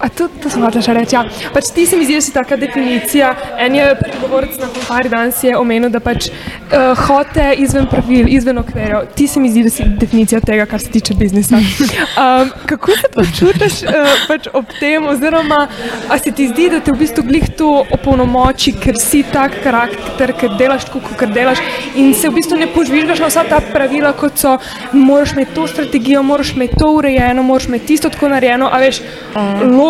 a to, to sem hotel še reči. Ja. Pač ti se mi zdi, da si taka definicija. En je pregovorec na konfari danes je omenil, da pač uh, hote izven pravil, izven okvirjev. Ti se mi zdi, da si definicija tega, kar se tiče biznisa. Um, kako se počutiš uh, pač ob tem, oziroma a se ti zdi, da te v bistvu glih to opolnomoči, ker si tak karakter, ker delaš tako, kot delaš in se v bistvu ne požvižgaš na vsa ta pravila, kot so, moraš imeti to strategijo, moraš imeti to urejeno, moraš imeti tisto tako narejeno, a veš,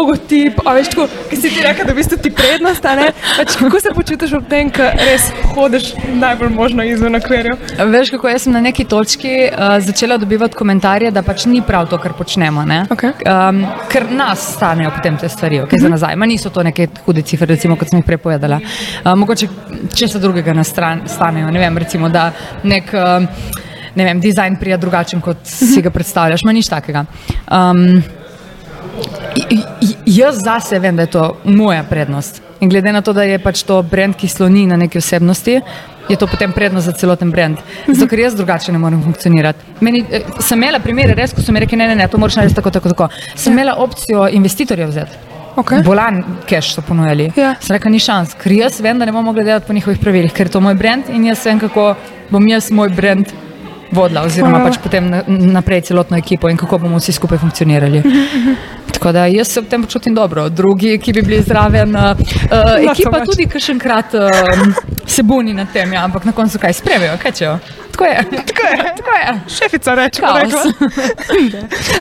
logotip, a veš, tako, ki si ti rekel, da v bistvu ti prednost, a ne? Pač, kako se počutiš ob tem, ko res hodiš najbolj možno izven okvirjev? Veš, kako jaz sem na neki točki uh, začela dobivati komentarje, da pač ni prav to, kar počnemo. Okay. Um, ker nas stanejo potem te stvari, okay, Mhm. za nazaj. Ma niso to neke hude cifre, recimo, kot sem jih prej povedala. Uh, mogoče česa drugega nas stran, stanejo. Ne vem, recimo, da nek. Uh, Ne vem, dizajn prija drugačen, kot si ga predstavljaš, ima nič takega. Um, jaz zase vem, da je to moja prednost. In glede na to, da je pač to brand, ki sloni na neki osebnosti, je to potem prednost za celoten brand. Zato, ker jaz drugače ne morem funkcionirati. Meni, eh, sem imela primere, res, ko so mi rekli, ne, ne, ne, to moraš narediti tako, tako, tako. Sem imela opcijo investitorja vzeti. Okay. Bolan cash so ponujali. Ja. Sem rekla, ni šans, ker jaz vem, da ne bom mogla delati po njihovih pravilih, ker je to moj brand in jaz vem, kako bom jaz moj brand vodila, oziroma pač potem na- naprej celotno ekipo in kako bomo vsi skupaj funkcionirali. Tako da jaz se v tem počutim dobro. Drugi, ki bi bili zraven, uh, ekipa tudi kakšenkrat uh, se buni nad tem, ja, ampak na koncu kaj spremijo, kaj čejo. Tako je. Tako je, tako je. Šefica reče, Kaos. rekla.